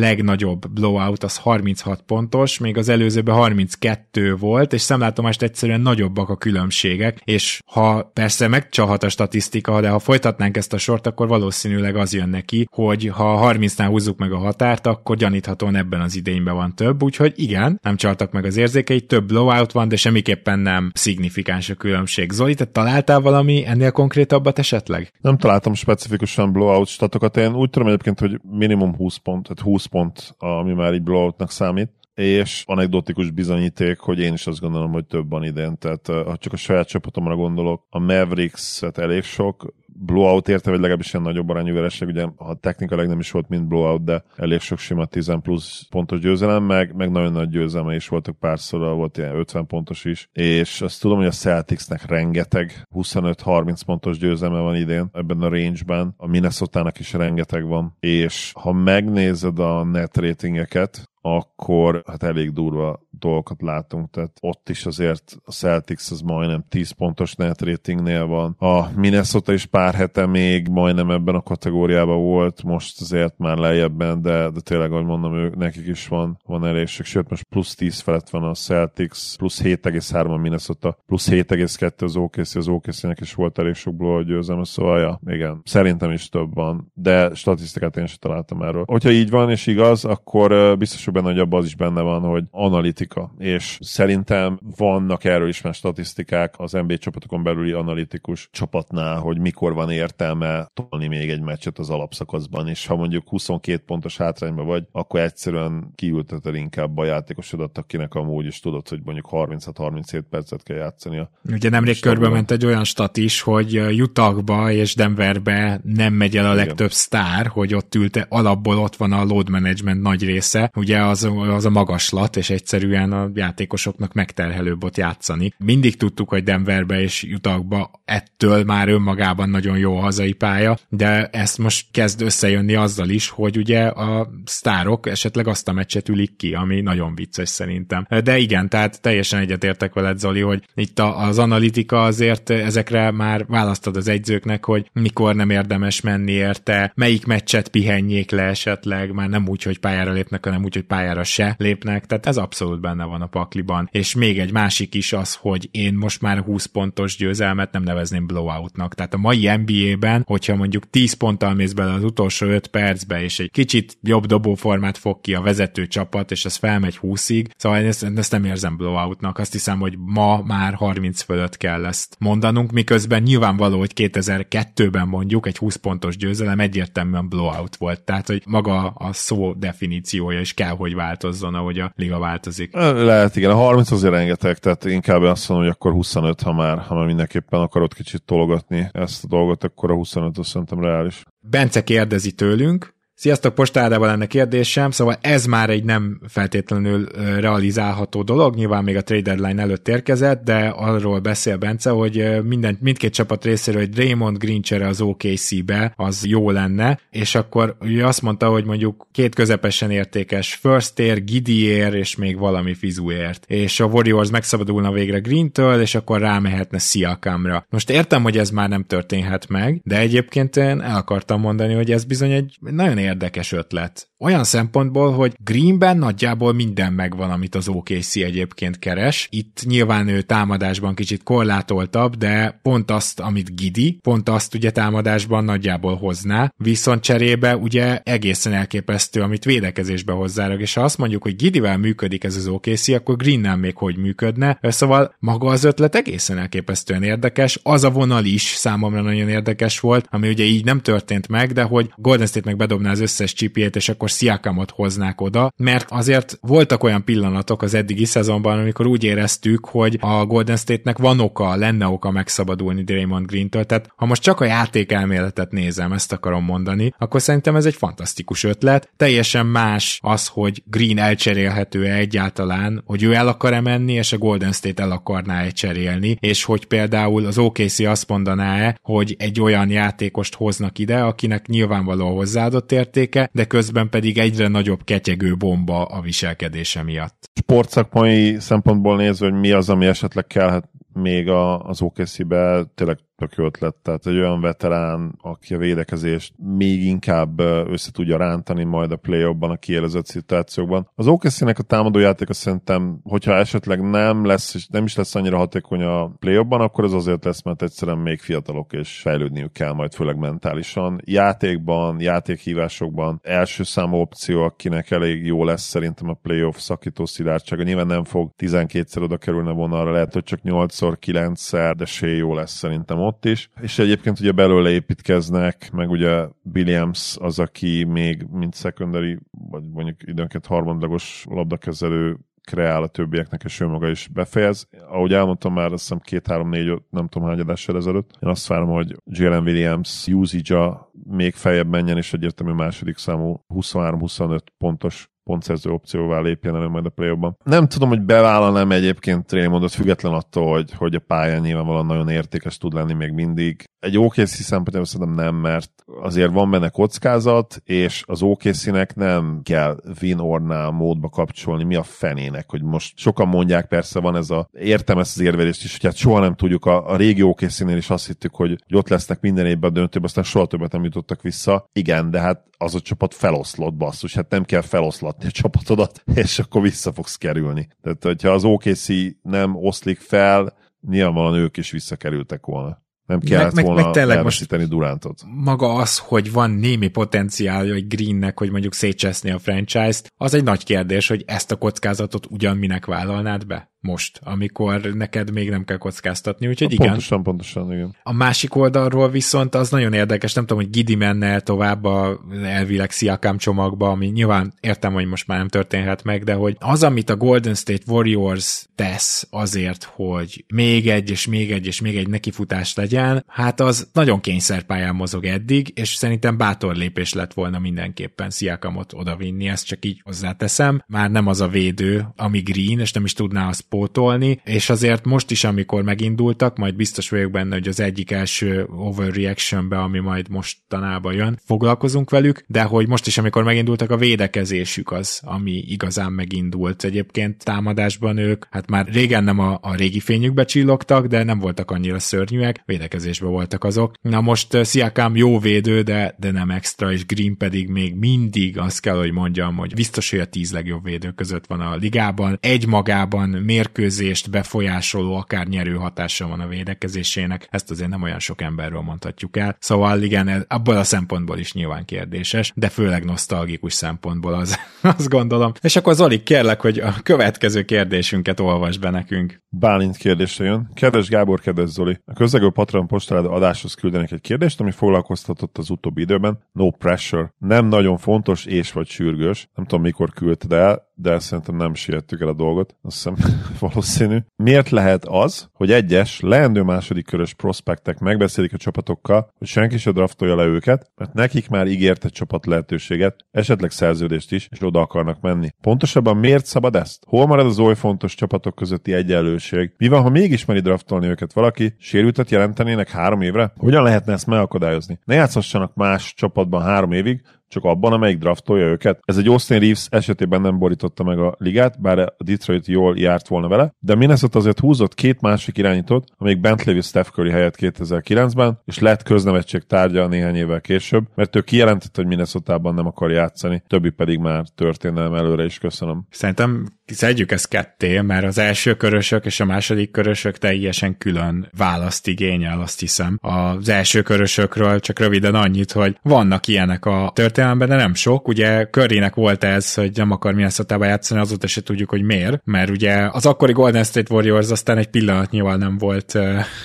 legnagyobb blowout az 36 pontos, még az előzőben 32 volt, és szemlátomást egyszerűen nagyobbak a különbségek, és ha persze megcsalhat a statisztika, de ha folytatnánk ezt a sort, akkor valószínűleg az jön neki, hogy ha 30-nál húzzuk meg a határt, akkor gyaníthatóan ebben az idényben van több, úgyhogy igen, nem csaltak meg az érzékei, több blowout van, de semmiképpen nem szignifikáns a különbség. Zoli, te találtál valami ennél konkrétabbat esetleg? Nem találtam specifikusan blowout statokat. Én úgy tudom egyébként, hogy minimum 20 pont, tehát 20 pont, ami már így blowoutnak számít és anekdotikus bizonyíték, hogy én is azt gondolom, hogy több van idén, tehát ha csak a saját csapatomra gondolok, a Mavericks hát elég sok, blowout érte, vagy legalábbis ilyen nagyobb arányú vereség, ugye ha technikailag nem is volt mint blowout, de elég sok sima 10 plusz pontos győzelem, meg, meg nagyon nagy győzelme is voltak párszor, volt ilyen 50 pontos is, és azt tudom, hogy a Celticsnek rengeteg 25-30 pontos győzelme van idén ebben a range-ben, a Minnesota-nak is rengeteg van, és ha megnézed a net ratingeket, akkor hát elég durva dolgokat látunk, tehát ott is azért a Celtics az majdnem 10 pontos net ratingnél van. A Minnesota is pár hete még majdnem ebben a kategóriában volt, most azért már lejjebben, de, de tényleg, ahogy mondom, ők, nekik is van, van elég sok, sőt most plusz 10 felett van a Celtics, plusz 7,3 a Minnesota, plusz 7,2 az OKC, az OKC-nek is volt elég sok blowout győzelme, szóval ja, igen, szerintem is több van, de statisztikát én sem találtam erről. Hogyha így van és igaz, akkor biztos, hogy benne, hogy abban az is benne van, hogy analitik analitika, és szerintem vannak erről is már statisztikák az NBA csapatokon belüli analitikus csapatnál, hogy mikor van értelme tolni még egy meccset az alapszakaszban, és ha mondjuk 22 pontos hátrányban vagy, akkor egyszerűen kiülteted inkább a játékosodat, akinek amúgy is tudod, hogy mondjuk 36-37 percet kell játszania. Ugye nemrég körbe ment egy olyan stat is, hogy Utahba és Denverbe nem megy el a legtöbb Igen. sztár, hogy ott ülte, alapból ott van a load management nagy része, ugye az, az a magaslat, és egyszerűen a játékosoknak megterhelőbb ott játszani. Mindig tudtuk, hogy Denverbe és Utahba ettől már önmagában nagyon jó a hazai pálya, de ezt most kezd összejönni azzal is, hogy ugye a sztárok esetleg azt a meccset ülik ki, ami nagyon vicces szerintem. De igen, tehát teljesen egyetértek veled, Zoli, hogy itt az analitika azért ezekre már választod az egyzőknek, hogy mikor nem érdemes menni érte, melyik meccset pihenjék le esetleg, már nem úgy, hogy pályára lépnek, hanem úgy, hogy pályára se lépnek, tehát ez abszolút benne van a pakliban. És még egy másik is az, hogy én most már 20 pontos győzelmet nem nevezném blowoutnak. Tehát a mai NBA-ben, hogyha mondjuk 10 ponttal mész bele az utolsó 5 percbe, és egy kicsit jobb dobóformát fog ki a vezető csapat, és ez felmegy 20-ig, szóval ezt, ezt nem érzem blowoutnak. Azt hiszem, hogy ma már 30 fölött kell ezt mondanunk, miközben nyilvánvaló, hogy 2002-ben mondjuk egy 20 pontos győzelem egyértelműen blowout volt. Tehát, hogy maga a szó definíciója is kell, hogy változzon, ahogy a liga változik. Lehet, igen, a 30 azért rengeteg, tehát inkább azt mondom, hogy akkor 25, ha már, ha már mindenképpen akarod kicsit tologatni ezt a dolgot, akkor a 25 azt szerintem reális. Bence kérdezi tőlünk, Sziasztok, postádával lenne kérdésem, szóval ez már egy nem feltétlenül realizálható dolog, nyilván még a trade deadline előtt érkezett, de arról beszél Bence, hogy minden, mindkét csapat részéről, hogy Draymond Green csere az OKC-be, az jó lenne, és akkor ugye azt mondta, hogy mondjuk két közepesen értékes first ér, Gidier és még valami fizuért, és a Warriors megszabadulna végre Green-től, és akkor rámehetne Siakamra. Most értem, hogy ez már nem történhet meg, de egyébként én el akartam mondani, hogy ez bizony egy nagyon érdekes ötlet. Olyan szempontból, hogy Greenben nagyjából minden megvan, amit az OKC egyébként keres. Itt nyilván ő támadásban kicsit korlátoltabb, de pont azt, amit Gidi, pont azt ugye támadásban nagyjából hozná, viszont cserébe ugye egészen elképesztő, amit védekezésbe hozzárak, és ha azt mondjuk, hogy Gidivel működik ez az OKC, akkor Greennel még hogy működne, szóval maga az ötlet egészen elképesztően érdekes, az a vonal is számomra nagyon érdekes volt, ami ugye így nem történt meg, de hogy Golden State meg bedobná az összes csipjét, és akkor Siakamot hoznák oda, mert azért voltak olyan pillanatok az eddigi szezonban, amikor úgy éreztük, hogy a Golden State-nek van oka, lenne oka megszabadulni Draymond Green-től, tehát ha most csak a játék elméletet nézem, ezt akarom mondani, akkor szerintem ez egy fantasztikus ötlet. Teljesen más az, hogy Green elcserélhető-e egyáltalán, hogy ő el akar-e menni, és a Golden State el akarná-e cserélni, és hogy például az OKC azt mondaná-e, hogy egy olyan játékost hoznak ide, akinek nyilvánvaló hozzáadott értéke, de közben pedig egyre nagyobb ketyegő bomba a viselkedése miatt. Sportszakmai szempontból nézve, hogy mi az, ami esetleg kellhet még az OKC-be, tényleg tök jó ötlet. Tehát egy olyan veterán, aki a védekezést még inkább össze tudja rántani majd a play a kielezett szituációkban. Az okc a támadójátéka szerintem, hogyha esetleg nem lesz, és nem is lesz annyira hatékony a play akkor az azért lesz, mert egyszerűen még fiatalok és fejlődniük kell majd, főleg mentálisan. Játékban, játékhívásokban első számú opció, akinek elég jó lesz szerintem a playoff szakító szilárdsága. Nyilván nem fog 12-szer oda kerülne vonalra, lehet, hogy csak 8-szor, 9-szer, de sé jó lesz szerintem ott is. És egyébként ugye belőle építkeznek, meg ugye Williams az, aki még mint secondary, vagy mondjuk időnként harmadlagos labdakezelő kreál a többieknek, és ő maga is befejez. Ahogy elmondtam már, azt hiszem két-három-négy, nem tudom hány adással ezelőtt, én azt várom, hogy Jalen Williams usage még feljebb menjen, és egyértelmű második számú 23-25 pontos pontszerző opcióval lépjen elő majd a play Nem tudom, hogy bevállalnám egyébként Raymondot független attól, hogy, hogy a pályán nyilvánvalóan nagyon értékes tud lenni még mindig. Egy OKC szempontjából szerintem nem, mert azért van benne kockázat, és az okc nem kell win or módba kapcsolni. Mi a fenének, hogy most sokan mondják, persze van ez a, értem ezt az érvelést is, hogy hát soha nem tudjuk, a, a régi okc is azt hittük, hogy, hogy ott lesznek minden évben a döntőben, aztán soha többet nem jutottak vissza. Igen, de hát az a csapat feloszlott basszus, hát nem kell feloszlatni a csapatodat, és akkor vissza fogsz kerülni. Tehát, hogyha az OKC nem oszlik fel, nyilvánvalóan ők is visszakerültek volna. Nem kellett meg, volna meg, meg elveszíteni Durántot. Maga az, hogy van némi potenciálja egy Greennek, hogy mondjuk szétcseszni a franchise-t, az egy nagy kérdés, hogy ezt a kockázatot ugyan minek vállalnád be? Most, amikor neked még nem kell kockáztatni, úgyhogy igen. Pontosan, pontosan, igen. A másik oldalról viszont az nagyon érdekes, nem tudom, hogy Gidi menne tovább a elvileg Siakam csomagba, ami nyilván értem, hogy most már nem történhet meg, de hogy az, amit a Golden State Warriors tesz azért, hogy még egy, és még egy, és még egy nekifutás legyen, hát az nagyon kényszerpályán mozog eddig, és szerintem bátor lépés lett volna mindenképpen Siakamot odavinni, ezt csak így hozzáteszem. Már nem az a védő, ami Green, és nem is tudná azt pótolni, és azért most is, amikor megindultak, majd biztos vagyok benne, hogy az egyik első overreactionbe, ami majd mostanában jön, foglalkozunk velük, de hogy most is, amikor megindultak a védekezésük az, ami igazán megindult. Egyébként támadásban ők, hát már régen nem a, a régi fényükbe csillogtak, de nem voltak annyira szörnyűek, védekezésben voltak azok. Na most uh, Siakam jó védő, de, de nem extra, és Green pedig még mindig azt kell, hogy mondjam, hogy biztos, hogy a tíz legjobb védő között van a ligában. Egy magában mérkőzést befolyásoló, akár nyerő hatása van a védekezésének, ezt azért nem olyan sok emberről mondhatjuk el. Szóval igen, abból a szempontból is nyilván kérdéses, de főleg nosztalgikus szempontból az, azt gondolom. És akkor Zoli, kérlek, hogy a következő kérdésünket olvasd be nekünk. Bálint kérdésre jön. Kedves Gábor, kedves Zoli, a közlegő Patron postaládó adáshoz küldenek egy kérdést, ami foglalkoztatott az utóbbi időben. No pressure. Nem nagyon fontos és vagy sürgős. Nem tudom, mikor küldted el, de szerintem nem siettük el a dolgot, azt hiszem valószínű. Miért lehet az, hogy egyes leendő második körös prospektek megbeszélik a csapatokkal, hogy senki se draftolja le őket, mert nekik már ígért egy csapat lehetőséget, esetleg szerződést is, és oda akarnak menni. Pontosabban miért szabad ezt? Hol marad az oly fontos csapatok közötti egyenlőség? Mi van, ha mégis meri draftolni őket valaki? Sérültet jelentenének három évre? Hogyan lehetne ezt megakadályozni? Ne játszhassanak más csapatban három évig, csak abban, amelyik draftolja őket. Ez egy Austin Reeves esetében nem borította meg a ligát, bár a Detroit jól járt volna vele, de Minnesota azért húzott két másik irányítót, amelyik Bentley és Steph Curry helyett 2009-ben, és lett köznevetség tárgya néhány évvel később, mert ő kijelentette, hogy Minnesota-ban nem akar játszani, többi pedig már történelem előre is köszönöm. Szerintem szedjük ezt ketté, mert az első körösök és a második körösök teljesen külön választ igényel, azt hiszem. Az első körösökről csak röviden annyit, hogy vannak ilyenek a történelemben, de nem sok. Ugye Currynek volt ez, hogy nem akar minnesota játszani, azóta se tudjuk, hogy miért, mert ugye az akkori Golden State Warriors aztán egy pillanatnyival nem volt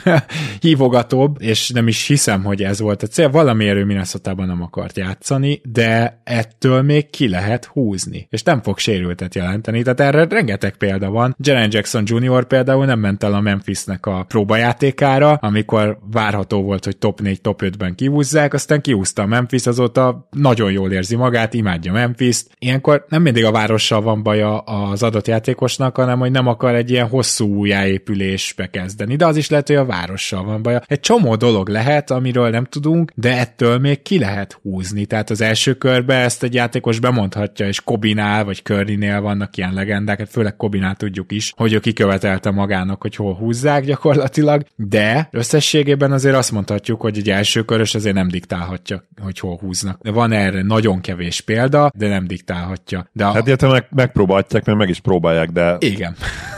hívogatóbb, és nem is hiszem, hogy ez volt a cél. Valamiért ő minnesota nem akart játszani, de ettől még ki lehet húzni, és nem fog sérültet jelenteni. Tehát erre rengeteg példa van. Jaren Jackson Jr. például nem ment el a Memphisnek a próbajátékára, amikor várható volt, hogy top 4, top 5-ben kihúzzák, aztán kihúzta a Memphis, azóta nagyon jól érzi magát, imádja Memphis-t. Ilyenkor nem mindig a várossal van baja az adott játékosnak, hanem hogy nem akar egy ilyen hosszú újjáépülésbe kezdeni, de az is lehet, hogy a várossal van baja. Egy csomó dolog lehet, amiről nem tudunk, de ettől még ki lehet húzni. Tehát az első körbe ezt egy játékos bemondhatja, és Kobinál vagy Currynél vannak ilyen legend legendákat, főleg Kobinál tudjuk is, hogy ő kikövetelte magának, hogy hol húzzák gyakorlatilag, de összességében azért azt mondhatjuk, hogy egy első körös azért nem diktálhatja, hogy hol húznak. Van erre nagyon kevés példa, de nem diktálhatja. De a... Hát illetve meg, megpróbálják, mert meg is próbálják, de igen.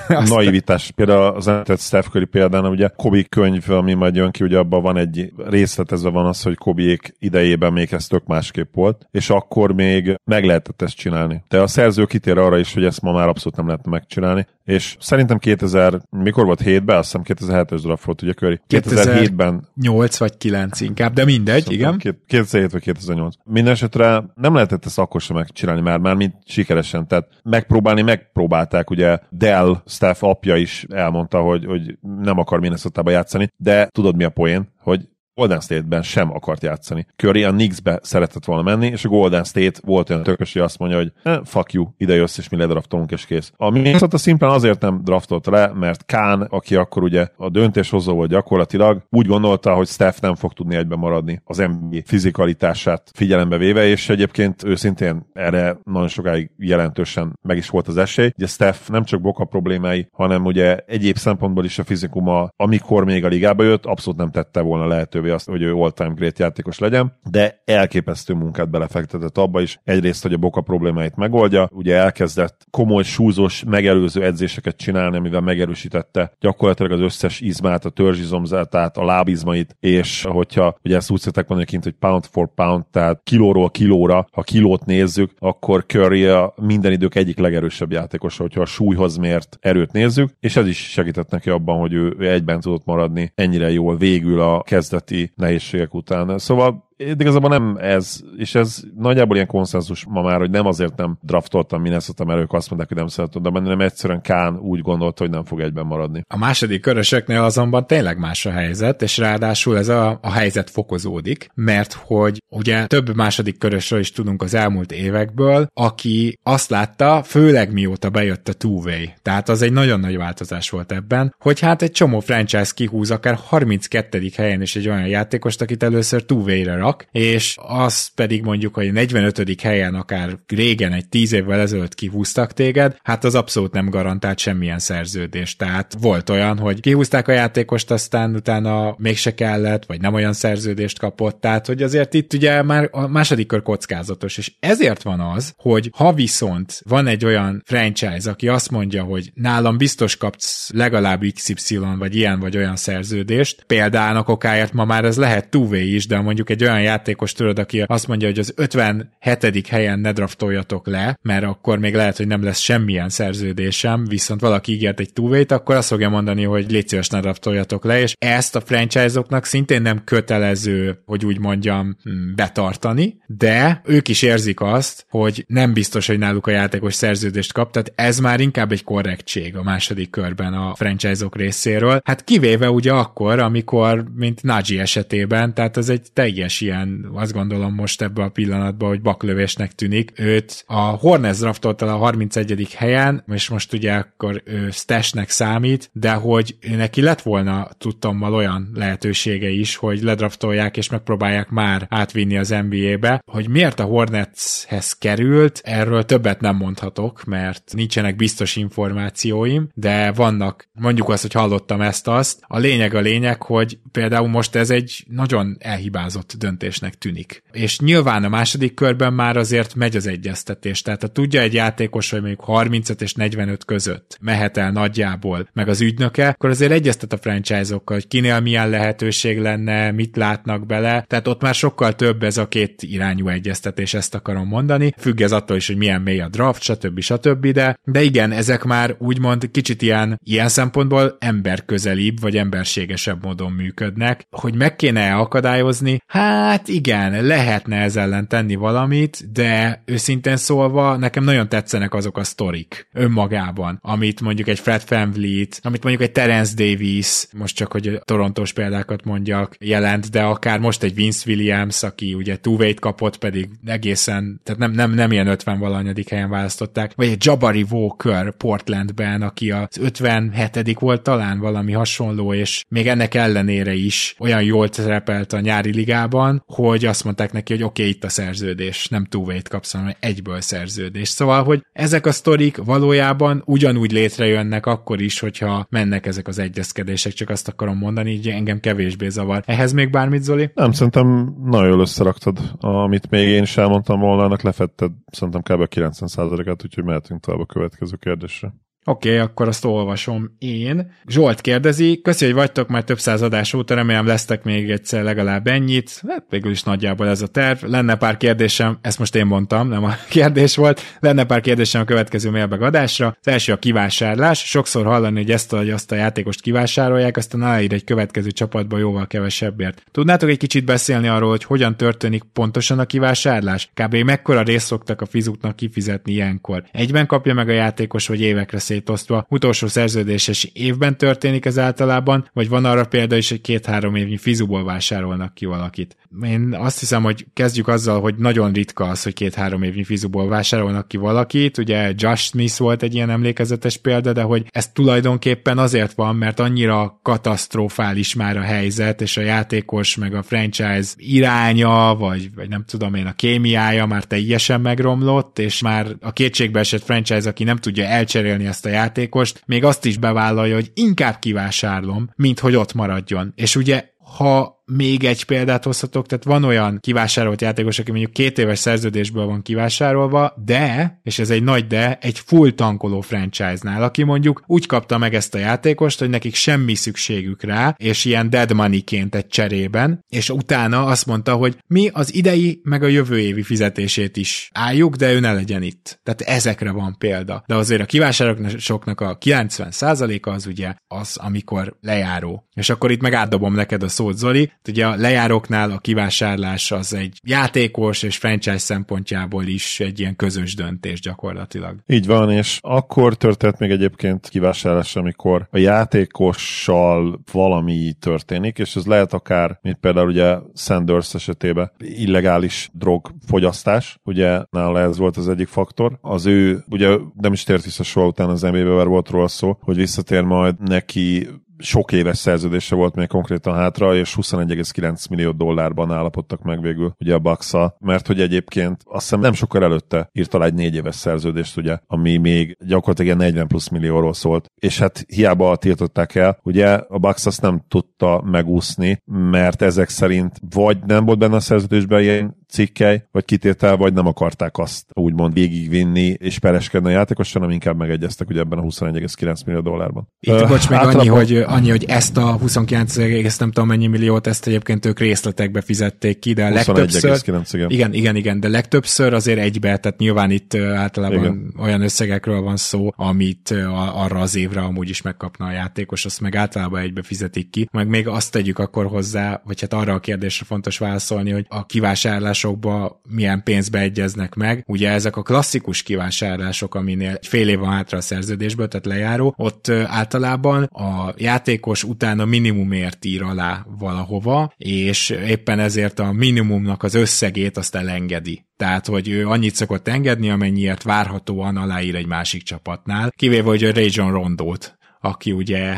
naivitás. Például az említett Steph Curry példán, ugye Kobi könyv, ami majd jön ki, ugye abban van egy részletezve van az, hogy Kobiék idejében még ez tök másképp volt, és akkor még meg lehetett ezt csinálni. De a szerző kitér arra is, hogy ezt ma már abszolút nem lehetne megcsinálni, és szerintem 2000, mikor volt 7-ben? Azt hiszem 2007-es draft volt, ugye Curry. 2007-ben. 8 vagy 9 inkább, de mindegy, Szerintem igen. 2007 vagy 2008. Mindenesetre nem lehetett ezt akkor sem megcsinálni már, már mint sikeresen. Tehát megpróbálni megpróbálták, ugye Dell staff apja is elmondta, hogy, hogy nem akar minnesota játszani, de tudod mi a poén, hogy Golden State-ben sem akart játszani. Curry a Knicks-be szeretett volna menni, és a Golden State volt olyan tökös, hogy azt mondja, hogy eh, fuck you, ide jössz, és mi ledraftolunk, és kész. A Minnesota szimplán azért nem draftolta le, mert Kán, aki akkor ugye a döntéshozó volt gyakorlatilag, úgy gondolta, hogy Steph nem fog tudni egyben maradni az NBA fizikalitását figyelembe véve, és egyébként őszintén erre nagyon sokáig jelentősen meg is volt az esély. Ugye Steph nem csak boka problémái, hanem ugye egyéb szempontból is a fizikuma, amikor még a ligába jött, abszolút nem tette volna lehetővé lehetővé azt, hogy ő all-time great játékos legyen, de elképesztő munkát belefektetett abba is. Egyrészt, hogy a boka problémáit megoldja, ugye elkezdett komoly, súzós, megelőző edzéseket csinálni, amivel megerősítette gyakorlatilag az összes izmát, a törzsizomzatát, a lábizmait, és hogyha ugye ezt úgy szokták mondani kint, hogy pound for pound, tehát kilóról kilóra, ha kilót nézzük, akkor Curry a minden idők egyik legerősebb játékosa, hogyha a súlyhoz mért erőt nézzük, és ez is segített neki abban, hogy ő egyben tudott maradni ennyire jól végül a kezdeti kezdeti nehézségek után. Szóval igazából nem ez, és ez nagyjából ilyen konszenzus ma már, hogy nem azért nem draftoltam Minnesota, mert ők azt mondták, hogy nem szeretett oda menni, hanem egyszerűen Kán úgy gondolta, hogy nem fog egyben maradni. A második körösöknél azonban tényleg más a helyzet, és ráadásul ez a, a helyzet fokozódik, mert hogy ugye több második körösről is tudunk az elmúlt évekből, aki azt látta, főleg mióta bejött a two-way, tehát az egy nagyon nagy változás volt ebben, hogy hát egy csomó franchise kihúz akár 32. helyen is egy olyan játékost, akit először two-way-re rak, és az pedig mondjuk, hogy 45. helyen akár régen, egy 10 évvel ezelőtt kihúztak téged, hát az abszolút nem garantált semmilyen szerződést. Tehát volt olyan, hogy kihúzták a játékost, aztán utána mégse kellett, vagy nem olyan szerződést kapott, tehát hogy azért itt ugye már a második kör kockázatos, és ezért van az, hogy ha viszont van egy olyan franchise, aki azt mondja, hogy nálam biztos kapsz legalább XY, vagy ilyen vagy olyan szerződést, példának okáért ma már ez lehet túvé is, de mondjuk egy olyan olyan játékos tudod, aki azt mondja, hogy az 57. helyen ne draftoljatok le, mert akkor még lehet, hogy nem lesz semmilyen szerződésem, viszont valaki ígért egy túvét, akkor azt fogja mondani, hogy légy szíves, ne draftoljatok le, és ezt a franchise-oknak szintén nem kötelező, hogy úgy mondjam, mm, betartani, de ők is érzik azt, hogy nem biztos, hogy náluk a játékos szerződést kap, tehát ez már inkább egy korrektség a második körben a franchise-ok részéről. Hát kivéve ugye akkor, amikor, mint Nagy esetében, tehát ez egy teljes ilyen, azt gondolom most ebbe a pillanatban, hogy baklövésnek tűnik. Őt a Hornets draftolta a 31. helyen, és most ugye akkor ő stashnek számít, de hogy neki lett volna tudtommal olyan lehetősége is, hogy ledraftolják és megpróbálják már átvinni az NBA-be, hogy miért a Hornetshez került, erről többet nem mondhatok, mert nincsenek biztos információim, de vannak, mondjuk azt, hogy hallottam ezt-azt. A lényeg a lényeg, hogy például most ez egy nagyon elhibázott döntésnek tűnik. És nyilván a második körben már azért megy az egyeztetés, tehát ha tudja egy játékos, hogy mondjuk 35 és 45 között mehet el nagyjából, meg az ügynöke, akkor azért egyeztet a franchise-okkal, hogy kinél milyen lehetőség lenne, mit látnak bele, tehát ott már sokkal több ez a két irányú egyeztetés, ezt akarom mondani, függ ez attól is, hogy milyen mély a draft, stb. stb. De, de igen, ezek már úgymond kicsit ilyen, ilyen szempontból emberközelibb, vagy emberségesebb módon működnek, hogy meg kéne akadályozni, hát Hát igen, lehetne ez ellen tenni valamit, de őszintén szólva nekem nagyon tetszenek azok a sztorik önmagában, amit mondjuk egy Fred VanVleet, amit mondjuk egy Terence Davis, most csak hogy torontós példákat mondjak, jelent, de akár most egy Vince Williams, aki ugye two kapott, pedig egészen, tehát nem, nem, nem ilyen 50 valanyadik helyen választották, vagy egy Jabari Walker Portlandben, aki az 57 volt talán valami hasonló, és még ennek ellenére is olyan jól szerepelt a nyári ligában, valójában, hogy azt mondták neki, hogy oké, okay, itt a szerződés, nem two kapsz, hanem egyből szerződés. Szóval, hogy ezek a sztorik valójában ugyanúgy létrejönnek akkor is, hogyha mennek ezek az egyezkedések, csak azt akarom mondani, így engem kevésbé zavar. Ehhez még bármit, Zoli? Nem, szerintem nagyon jól összeraktad, amit még én is elmondtam volna, annak lefetted szerintem kb. 90%-át, úgyhogy mehetünk tovább a következő kérdésre. Oké, okay, akkor azt olvasom én. Zsolt kérdezi, köszi, hogy vagytok már több száz adás óta, remélem lesztek még egyszer legalább ennyit. Hát végül is nagyjából ez a terv. Lenne pár kérdésem, ezt most én mondtam, nem a kérdés volt. Lenne pár kérdésem a következő mailbag adásra. Az első a kivásárlás. Sokszor hallani, hogy ezt vagy azt a játékost kivásárolják, aztán aláír egy következő csapatba jóval kevesebbért. Tudnátok egy kicsit beszélni arról, hogy hogyan történik pontosan a kivásárlás? Kb. mekkora részt szoktak a fizuknak kifizetni ilyenkor? Egyben kapja meg a játékos, vagy évekre szétosztva. Utolsó szerződéses évben történik ez általában, vagy van arra példa is, hogy két-három évnyi fizuból vásárolnak ki valakit. Én azt hiszem, hogy kezdjük azzal, hogy nagyon ritka az, hogy két-három évnyi fizuból vásárolnak ki valakit. Ugye Josh Smith volt egy ilyen emlékezetes példa, de hogy ez tulajdonképpen azért van, mert annyira katasztrofális már a helyzet, és a játékos meg a franchise iránya, vagy, vagy nem tudom én, a kémiája már teljesen megromlott, és már a kétségbeesett franchise, aki nem tudja elcserélni ezt a játékost, még azt is bevállalja, hogy inkább kivásárlom, mint hogy ott maradjon. És ugye ha még egy példát hozhatok, tehát van olyan kivásárolt játékos, aki mondjuk két éves szerződésből van kivásárolva, de, és ez egy nagy de, egy full tankoló franchise-nál, aki mondjuk úgy kapta meg ezt a játékost, hogy nekik semmi szükségük rá, és ilyen dead money-ként egy cserében, és utána azt mondta, hogy mi az idei, meg a jövő évi fizetését is álljuk, de ő ne legyen itt. Tehát ezekre van példa. De azért a kivásárlóknak a 90%-a az ugye az, amikor lejáró. És akkor itt meg átdobom neked a szót, Zoli, Ugye a lejáróknál a kivásárlás az egy játékos és franchise szempontjából is egy ilyen közös döntés gyakorlatilag. Így van, és akkor történt még egyébként kivásárlás, amikor a játékossal valami történik, és ez lehet akár, mint például ugye Sanders esetében illegális drogfogyasztás, ugye nála ez volt az egyik faktor. Az ő, ugye nem is tért vissza soha után az NBA-be, volt róla szó, hogy visszatér majd neki sok éves szerződése volt még konkrétan hátra, és 21,9 millió dollárban állapodtak meg végül ugye a bucks mert hogy egyébként azt hiszem nem sokkal előtte írt alá egy négy éves szerződést, ugye, ami még gyakorlatilag ilyen 40 plusz millióról szólt, és hát hiába tiltották el, ugye a Bucks azt nem tudta megúszni, mert ezek szerint vagy nem volt benne a szerződésben ilyen cikkely, vagy kitétel, vagy nem akarták azt úgymond végigvinni és pereskedni a játékos, hanem inkább megegyeztek ugye ebben a 21,9 millió dollárban. Itt uh, bocs, meg annyi, hogy, annyi, hogy ezt a 29, nem tudom mennyi milliót, ezt egyébként ők részletekbe fizették ki, de a legtöbbször... igen. igen. Igen, igen, de legtöbbször azért egybe, tehát nyilván itt általában igen. olyan összegekről van szó, amit arra az évre amúgy is megkapna a játékos, azt meg általában egybe fizetik ki. Meg még azt tegyük akkor hozzá, vagy hát arra a kérdésre fontos válaszolni, hogy a kivásárlás vásárlásokba milyen pénzbe egyeznek meg. Ugye ezek a klasszikus kivásárlások, aminél fél év van hátra a szerződésből, tehát lejáró, ott általában a játékos utána minimumért ír alá valahova, és éppen ezért a minimumnak az összegét azt elengedi. Tehát, hogy ő annyit szokott engedni, amennyiért várhatóan aláír egy másik csapatnál, kivéve, hogy a Rajon Rondót aki ugye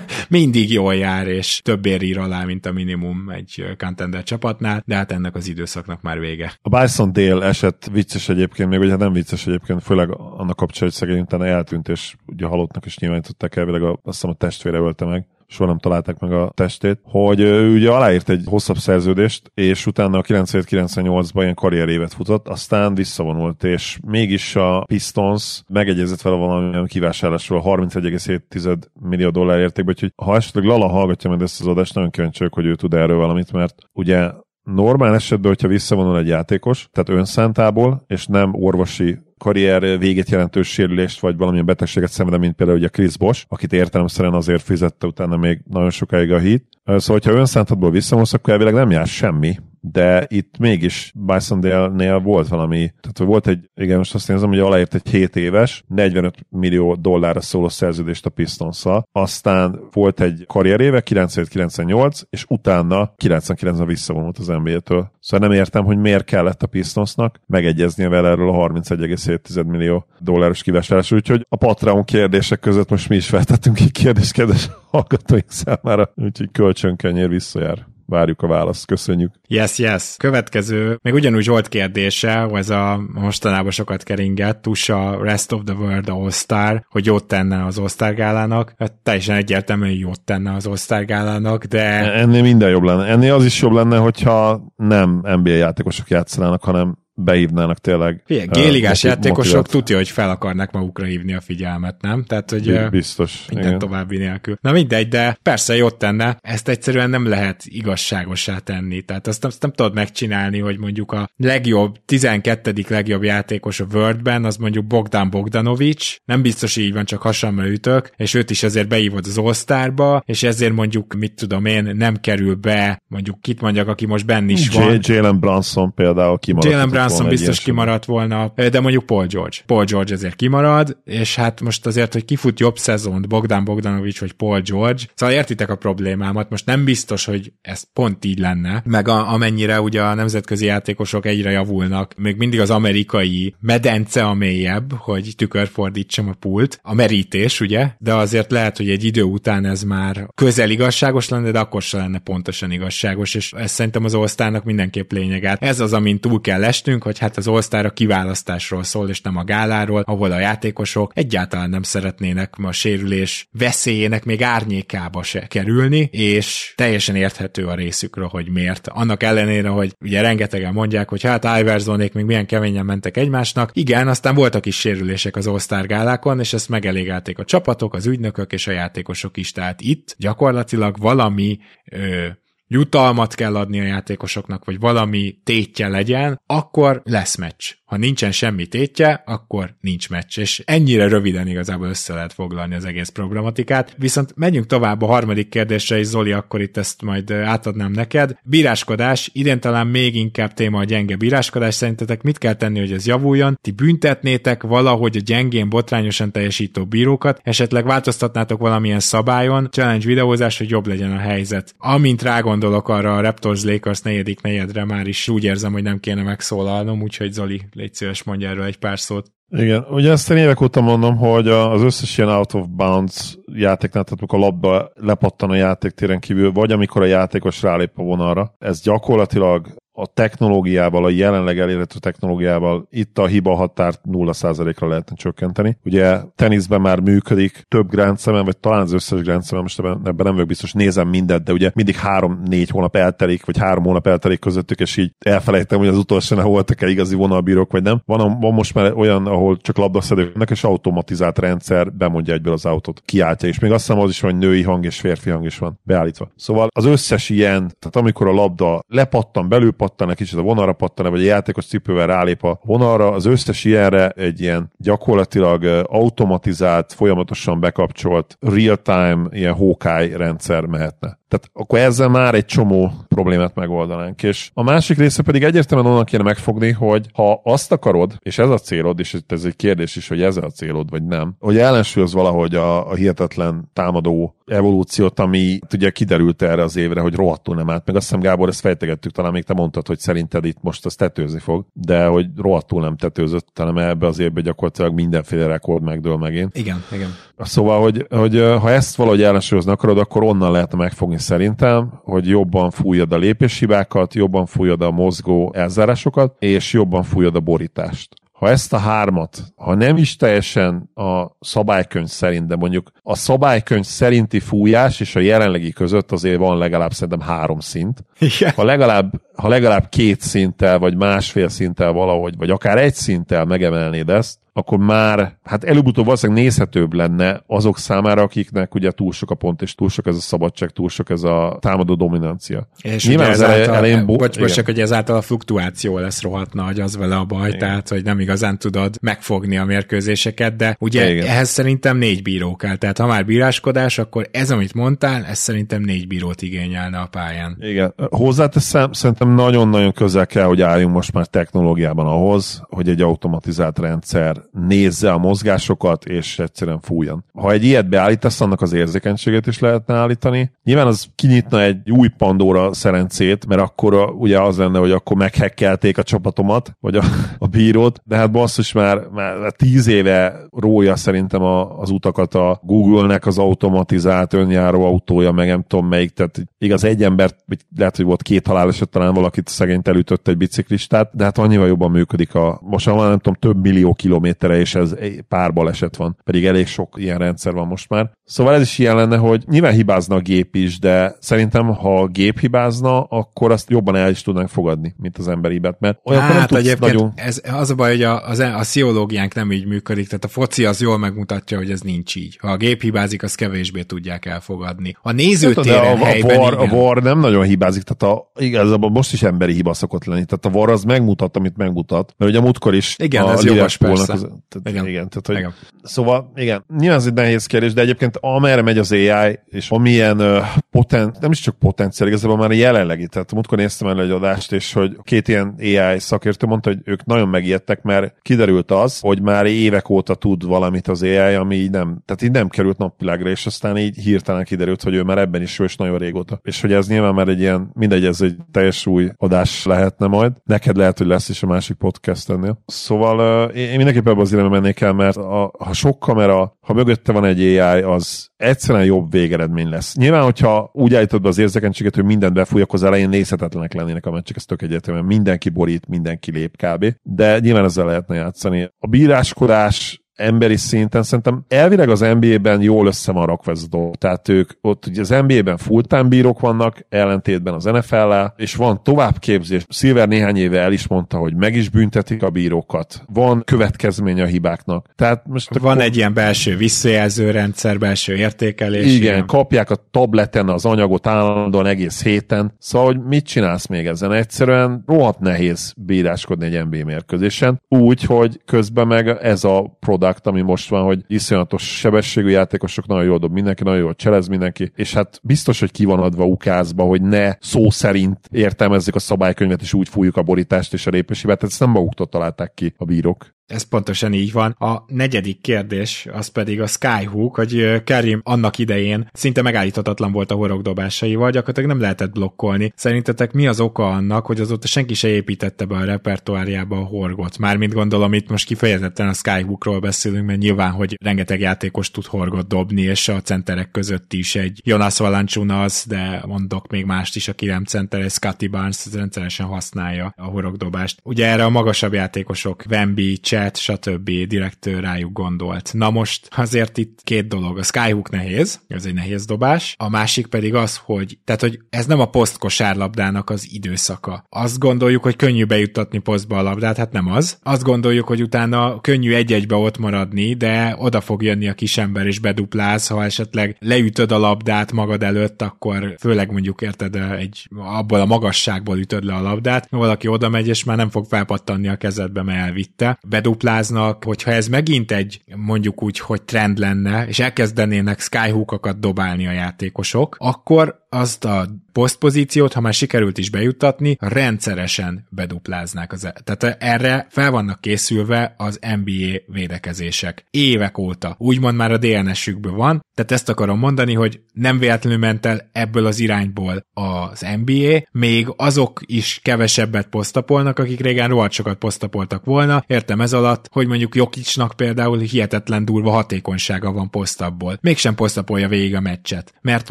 mindig jól jár, és többér ír alá, mint a minimum egy contender csapatnál, de hát ennek az időszaknak már vége. A Bison Dale eset vicces egyébként, még ugye nem vicces egyébként, főleg annak kapcsolatban, hogy szegény utána eltűnt, és ugye halottnak is nyilvánították elvileg, azt hiszem a testvére ölte meg soha nem találták meg a testét, hogy ő ugye aláírt egy hosszabb szerződést, és utána a 97-98-ban ilyen karrierévet futott, aztán visszavonult, és mégis a Pistons megegyezett vele valamilyen kivásárlásról 31,7 millió dollár értékben, úgyhogy ha esetleg Lala hallgatja meg ezt az adást, nagyon kíváncsi hogy ő tud erről valamit, mert ugye normál esetben, hogyha visszavonul egy játékos, tehát önszántából, és nem orvosi karrier végét jelentős sérülést, vagy valamilyen betegséget szenved, mint például ugye Chris Bosch, akit értelemszerűen azért fizette utána még nagyon sokáig a hit. Szóval, hogyha önszántatból visszavonsz, akkor elvileg nem jár semmi, de itt mégis Bisondale-nél volt valami, tehát volt egy, igen, most azt nézem, hogy aláírt egy 7 éves, 45 millió dollárra szóló szerződést a pistons aztán volt egy karrieréve, 97-98, és utána 99-ben visszavonult az NBA-től. Szóval nem értem, hogy miért kellett a Pistonsnak megegyeznie vele erről a 31,7 millió dolláros kivásárlásról, úgyhogy a Patreon kérdések között most mi is feltettünk egy kérdést kedves hallgatóink számára, úgyhogy kölcsönkenyér visszajár várjuk a választ. Köszönjük. Yes, yes. Következő, még ugyanúgy Zsolt kérdése, ez a mostanában sokat keringett, USA Rest of the World All-Star, hogy jót tenne az All-Star gálának. Hát teljesen egyértelmű, hogy jót tenne az All-Star gálának, de... Ennél minden jobb lenne. Ennél az is jobb lenne, hogyha nem NBA játékosok játszanának, hanem beívnának tényleg. Figyelj, géligás uh, játékosok tudja, hogy fel akarnak magukra hívni a figyelmet, nem? Tehát, hogy biztos. Minden igen. további nélkül. Na mindegy, de persze jót tenne, ezt egyszerűen nem lehet igazságosá tenni. Tehát azt, azt nem tudod megcsinálni, hogy mondjuk a legjobb, 12. legjobb játékos a Worldben, az mondjuk Bogdan Bogdanovics, nem biztos így van, csak hasamra ütök, és őt is ezért beívod az All-Starba, és ezért mondjuk, mit tudom én, nem kerül be, mondjuk kit mondjak, aki most benn is van. Jalen Brunson például kimaradt. Jalen Brunson biztos kimaradt volna, de mondjuk Paul George. Paul George ezért kimarad, és hát most azért, hogy kifut jobb szezont Bogdan Bogdanovics vagy Paul George, szóval értitek a problémámat, most nem biztos, hogy ez pont így lenne, meg a, amennyire ugye a nemzetközi játékosok egyre javulnak, még mindig az amerikai medence a mélyebb, hogy tükörfordítsam a pult, a merítés, ugye, de azért lehet, hogy egy idő után ez már közel igazságos lenne, de akkor se lenne pontosan igazságos, és ez szerintem az osztának mindenképp lényeget. Ez az, amin túl kell esnünk, hogy hát az All-Star a kiválasztásról szól, és nem a gáláról, ahol a játékosok egyáltalán nem szeretnének a sérülés veszélyének még árnyékába se kerülni, és teljesen érthető a részükről, hogy miért. Annak ellenére, hogy ugye rengetegen mondják, hogy hát Iversonék még milyen keményen mentek egymásnak. Igen, aztán voltak is sérülések az All-Star gálákon, és ezt megelégelték a csapatok, az ügynökök és a játékosok is. Tehát itt gyakorlatilag valami ö, jutalmat kell adni a játékosoknak, vagy valami tétje legyen, akkor lesz meccs. Ha nincsen semmi tétje, akkor nincs meccs. És ennyire röviden igazából össze lehet foglalni az egész problematikát. Viszont menjünk tovább a harmadik kérdésre, és Zoli, akkor itt ezt majd átadnám neked. Bíráskodás, idén talán még inkább téma a gyenge bíráskodás. Szerintetek mit kell tenni, hogy ez javuljon? Ti büntetnétek valahogy a gyengén botrányosan teljesítő bírókat, esetleg változtatnátok valamilyen szabályon, challenge videózás, hogy jobb legyen a helyzet. Amint rágondolok arra a Raptors Lakers negyedik negyedre, már is úgy érzem, hogy nem kéne megszólalnom, úgyhogy Zoli, légy szíves, mondja erről egy pár szót. Igen, ugye ezt én évek óta mondom, hogy az összes ilyen out of bounds játéknál, tehát amikor a labda lepattan a játéktéren kívül, vagy amikor a játékos rálép a vonalra, ez gyakorlatilag a technológiával, a jelenleg elérhető technológiával itt a hiba határt 0%-ra lehetne csökkenteni. Ugye teniszben már működik több Grand Slam, vagy talán az összes Grand Slam, most ebben, ebben nem vagyok biztos, nézem mindet, de ugye mindig három-négy hónap eltelik, vagy három hónap eltelik közöttük, és így elfelejtem, hogy az utolsó voltak-e igazi vonalbírók, vagy nem. Van, van most már olyan, ahol csak labdaszedőknek, és automatizált rendszer bemondja egyből az autót, kiáltja, és még azt hiszem az is, hogy női hang és férfi hang is van beállítva. Szóval az összes ilyen, tehát amikor a labda lepattan, belül pattan, kicsit a vonalra pattan, vagy a játékos cipővel rálép a vonalra, az összes ilyenre egy ilyen gyakorlatilag automatizált, folyamatosan bekapcsolt real-time ilyen Hawkeye rendszer mehetne. Tehát akkor ezzel már egy csomó problémát megoldanánk. És a másik része pedig egyértelműen onnan kéne megfogni, hogy ha azt akarod, és ez a célod, és ez egy kérdés is, hogy ez a célod, vagy nem, hogy ellensúlyoz valahogy a, a hihetetlen támadó evolúciót, ami ugye kiderült erre az évre, hogy rohadtul nem állt. Meg azt hiszem, Gábor, ezt fejtegettük, talán még te mondtad, hogy szerinted itt most az tetőzni fog, de hogy rohadtul nem tetőzött, hanem ebbe az évben gyakorlatilag mindenféle rekord megdől megint. Igen, igen. Szóval, hogy, hogy ha ezt valahogy ellensúlyozni akarod, akkor onnan lehetne megfogni szerintem, hogy jobban fújjad a lépéshibákat, jobban fújjad a mozgó elzárásokat, és jobban fújjad a borítást ha ezt a hármat, ha nem is teljesen a szabálykönyv szerint, de mondjuk a szabálykönyv szerinti fújás és a jelenlegi között azért van legalább szerintem három szint. Igen. Ha legalább, ha legalább két szinttel, vagy másfél szinttel valahogy, vagy akár egy szinttel megemelnéd ezt, akkor már, hát előbb-utóbb valószínűleg nézhetőbb lenne azok számára, akiknek ugye túl sok a pont, és túl sok ez a szabadság, túl sok ez a támadó dominancia. És Nyilván ugye ezáltal, elején, bo- bocs, bocs, csak hogy ezáltal a fluktuáció lesz rohadt nagy, az vele a baj, igen. tehát hogy nem igazán tudod megfogni a mérkőzéseket, de ugye igen. ehhez szerintem négy bíró kell, tehát ha már bíráskodás, akkor ez, amit mondtál, ez szerintem négy bírót igényelne a pályán. Igen. Hozzáteszem, szerintem szerintem nagyon-nagyon közel kell, hogy álljunk most már technológiában ahhoz, hogy egy automatizált rendszer nézze a mozgásokat, és egyszerűen fújjon. Ha egy ilyet beállítasz, annak az érzékenységét is lehetne állítani. Nyilván az kinyitna egy új Pandora szerencét, mert akkor ugye az lenne, hogy akkor meghekkelték a csapatomat, vagy a, a bírót, de hát basszus már, már tíz éve rója szerintem a, az utakat a Google-nek az automatizált önjáró autója, meg nem tudom melyik, tehát igaz egy ember, lehet, hogy volt két haláleset, talán valakit szegényt elütött egy biciklistát, de hát annyival jobban működik a, most már nem tudom, több millió kilométerre, és ez pár baleset van, pedig elég sok ilyen rendszer van most már. Szóval ez is ilyen lenne, hogy nyilván hibázna a gép is, de szerintem ha a gép hibázna, akkor azt jobban el is tudnánk fogadni, mint az ember hibát, mert olyan hát, nem egyébként nagyon... ez, az a baj, hogy a, az, a sziológiánk nem így működik, tehát a foci az jól megmutatja, hogy ez nincs így. Ha a gép hibázik, az kevésbé tudják elfogadni. A nézőtéren hát, a, a, var, a var nem nagyon hibázik, tehát a, igazából most is emberi hiba szokott lenni, tehát a var az megmutat, amit megmutat, mert ugye a múltkor is igen, a ez jogos persze. Tehát, igen. igen, tehát, hogy, igen. Szóval igen, nyilván ez egy nehéz kérdés, de egyébként amerre megy az AI, és amilyen uh, poten, nem is csak potenciál, igazából már a jelenlegi, tehát múltkor néztem el egy adást, és hogy két ilyen AI szakértő mondta, hogy ők nagyon megijedtek, mert kiderült az, hogy már évek óta tud valamit az AI, ami így nem, tehát így nem került napvilágra, és aztán így hirtelen kiderült, hogy ő már ebben is jó, és nagyon régóta. És hogy ez nyilván már egy ilyen, mindegy, ez egy teljes új adás lehetne majd. Neked lehet, hogy lesz is a másik podcast ennél. Szóval uh, én mindenképpen ebbe az irányba mennék el, mert a, ha sok kamera, ha mögötte van egy AI, az egyszerűen jobb végeredmény lesz. Nyilván, hogyha úgy állítod be az érzékenységet, hogy mindent befúj, akkor az elején nézhetetlenek lennének a meccsek, ez tök egyértelműen mindenki borít, mindenki lép kb. De nyilván ezzel lehetne játszani. A bíráskodás emberi szinten szerintem elvileg az NBA-ben jól össze van rakva ez a dolog. Tehát ők ott ugye az NBA-ben full-time bírók vannak, ellentétben az NFL-lel, és van továbbképzés. Silver néhány éve el is mondta, hogy meg is büntetik a bírókat. Van következménye a hibáknak. Tehát most van akkor... egy ilyen belső visszajelző rendszer, belső értékelés. Igen, ilyen. kapják a tableten az anyagot állandóan egész héten. Szóval, hogy mit csinálsz még ezen? Egyszerűen rohadt nehéz bíráskodni egy NBA mérkőzésen. Úgy, hogy közben meg ez a product product, ami most van, hogy iszonyatos sebességű játékosok, nagyon jól dob mindenki, nagyon jól cselez mindenki, és hát biztos, hogy ki van adva ukázba, hogy ne szó szerint értelmezzük a szabálykönyvet, és úgy fújjuk a borítást és a lépési ezt nem maguktól találták ki a bírók. Ez pontosan így van. A negyedik kérdés az pedig a Skyhook, hogy Karim annak idején szinte megállíthatatlan volt a horogdobásaival, gyakorlatilag nem lehetett blokkolni. Szerintetek mi az oka annak, hogy azóta senki se építette be a repertoárjába a horgot? Mármint gondolom itt most kifejezetten a Skyhookról beszélünk, mert nyilván, hogy rengeteg játékos tud horgot dobni, és a centerek között is egy Jonas Valanciunas, de mondok még mást is, aki nem center, egy Scotty Barnes rendszeresen használja a horogdobást. Ugye erre a magasabb játékosok, Wemby, Chet, stb. direkt rájuk gondolt. Na most azért itt két dolog. A Skyhook nehéz, ez egy nehéz dobás, a másik pedig az, hogy, tehát, hogy ez nem a poszt kosárlabdának az időszaka. Azt gondoljuk, hogy könnyű bejuttatni posztba a labdát, hát nem az. Azt gondoljuk, hogy utána könnyű egy-egybe ott maradni, de oda fog jönni a kisember és bedupláz, ha esetleg leütöd a labdát magad előtt, akkor főleg mondjuk érted egy abból a magasságból ütöd le a labdát, valaki oda megy, és már nem fog felpattanni a kezedbe, mert elvitte bedupláznak, hogyha ez megint egy mondjuk úgy, hogy trend lenne, és elkezdenének skyhookokat dobálni a játékosok, akkor azt a posztpozíciót, ha már sikerült is bejuttatni, rendszeresen bedupláznák. Az, e- tehát erre fel vannak készülve az NBA védekezések. Évek óta. Úgymond már a DNS-ükből van. Tehát ezt akarom mondani, hogy nem véletlenül ment el ebből az irányból az NBA, még azok is kevesebbet posztapolnak, akik régen rohadt sokat posztapoltak volna. Értem ez alatt, hogy mondjuk Jokicsnak például hihetetlen durva hatékonysága van posztabból. Mégsem posztapolja végig a meccset, mert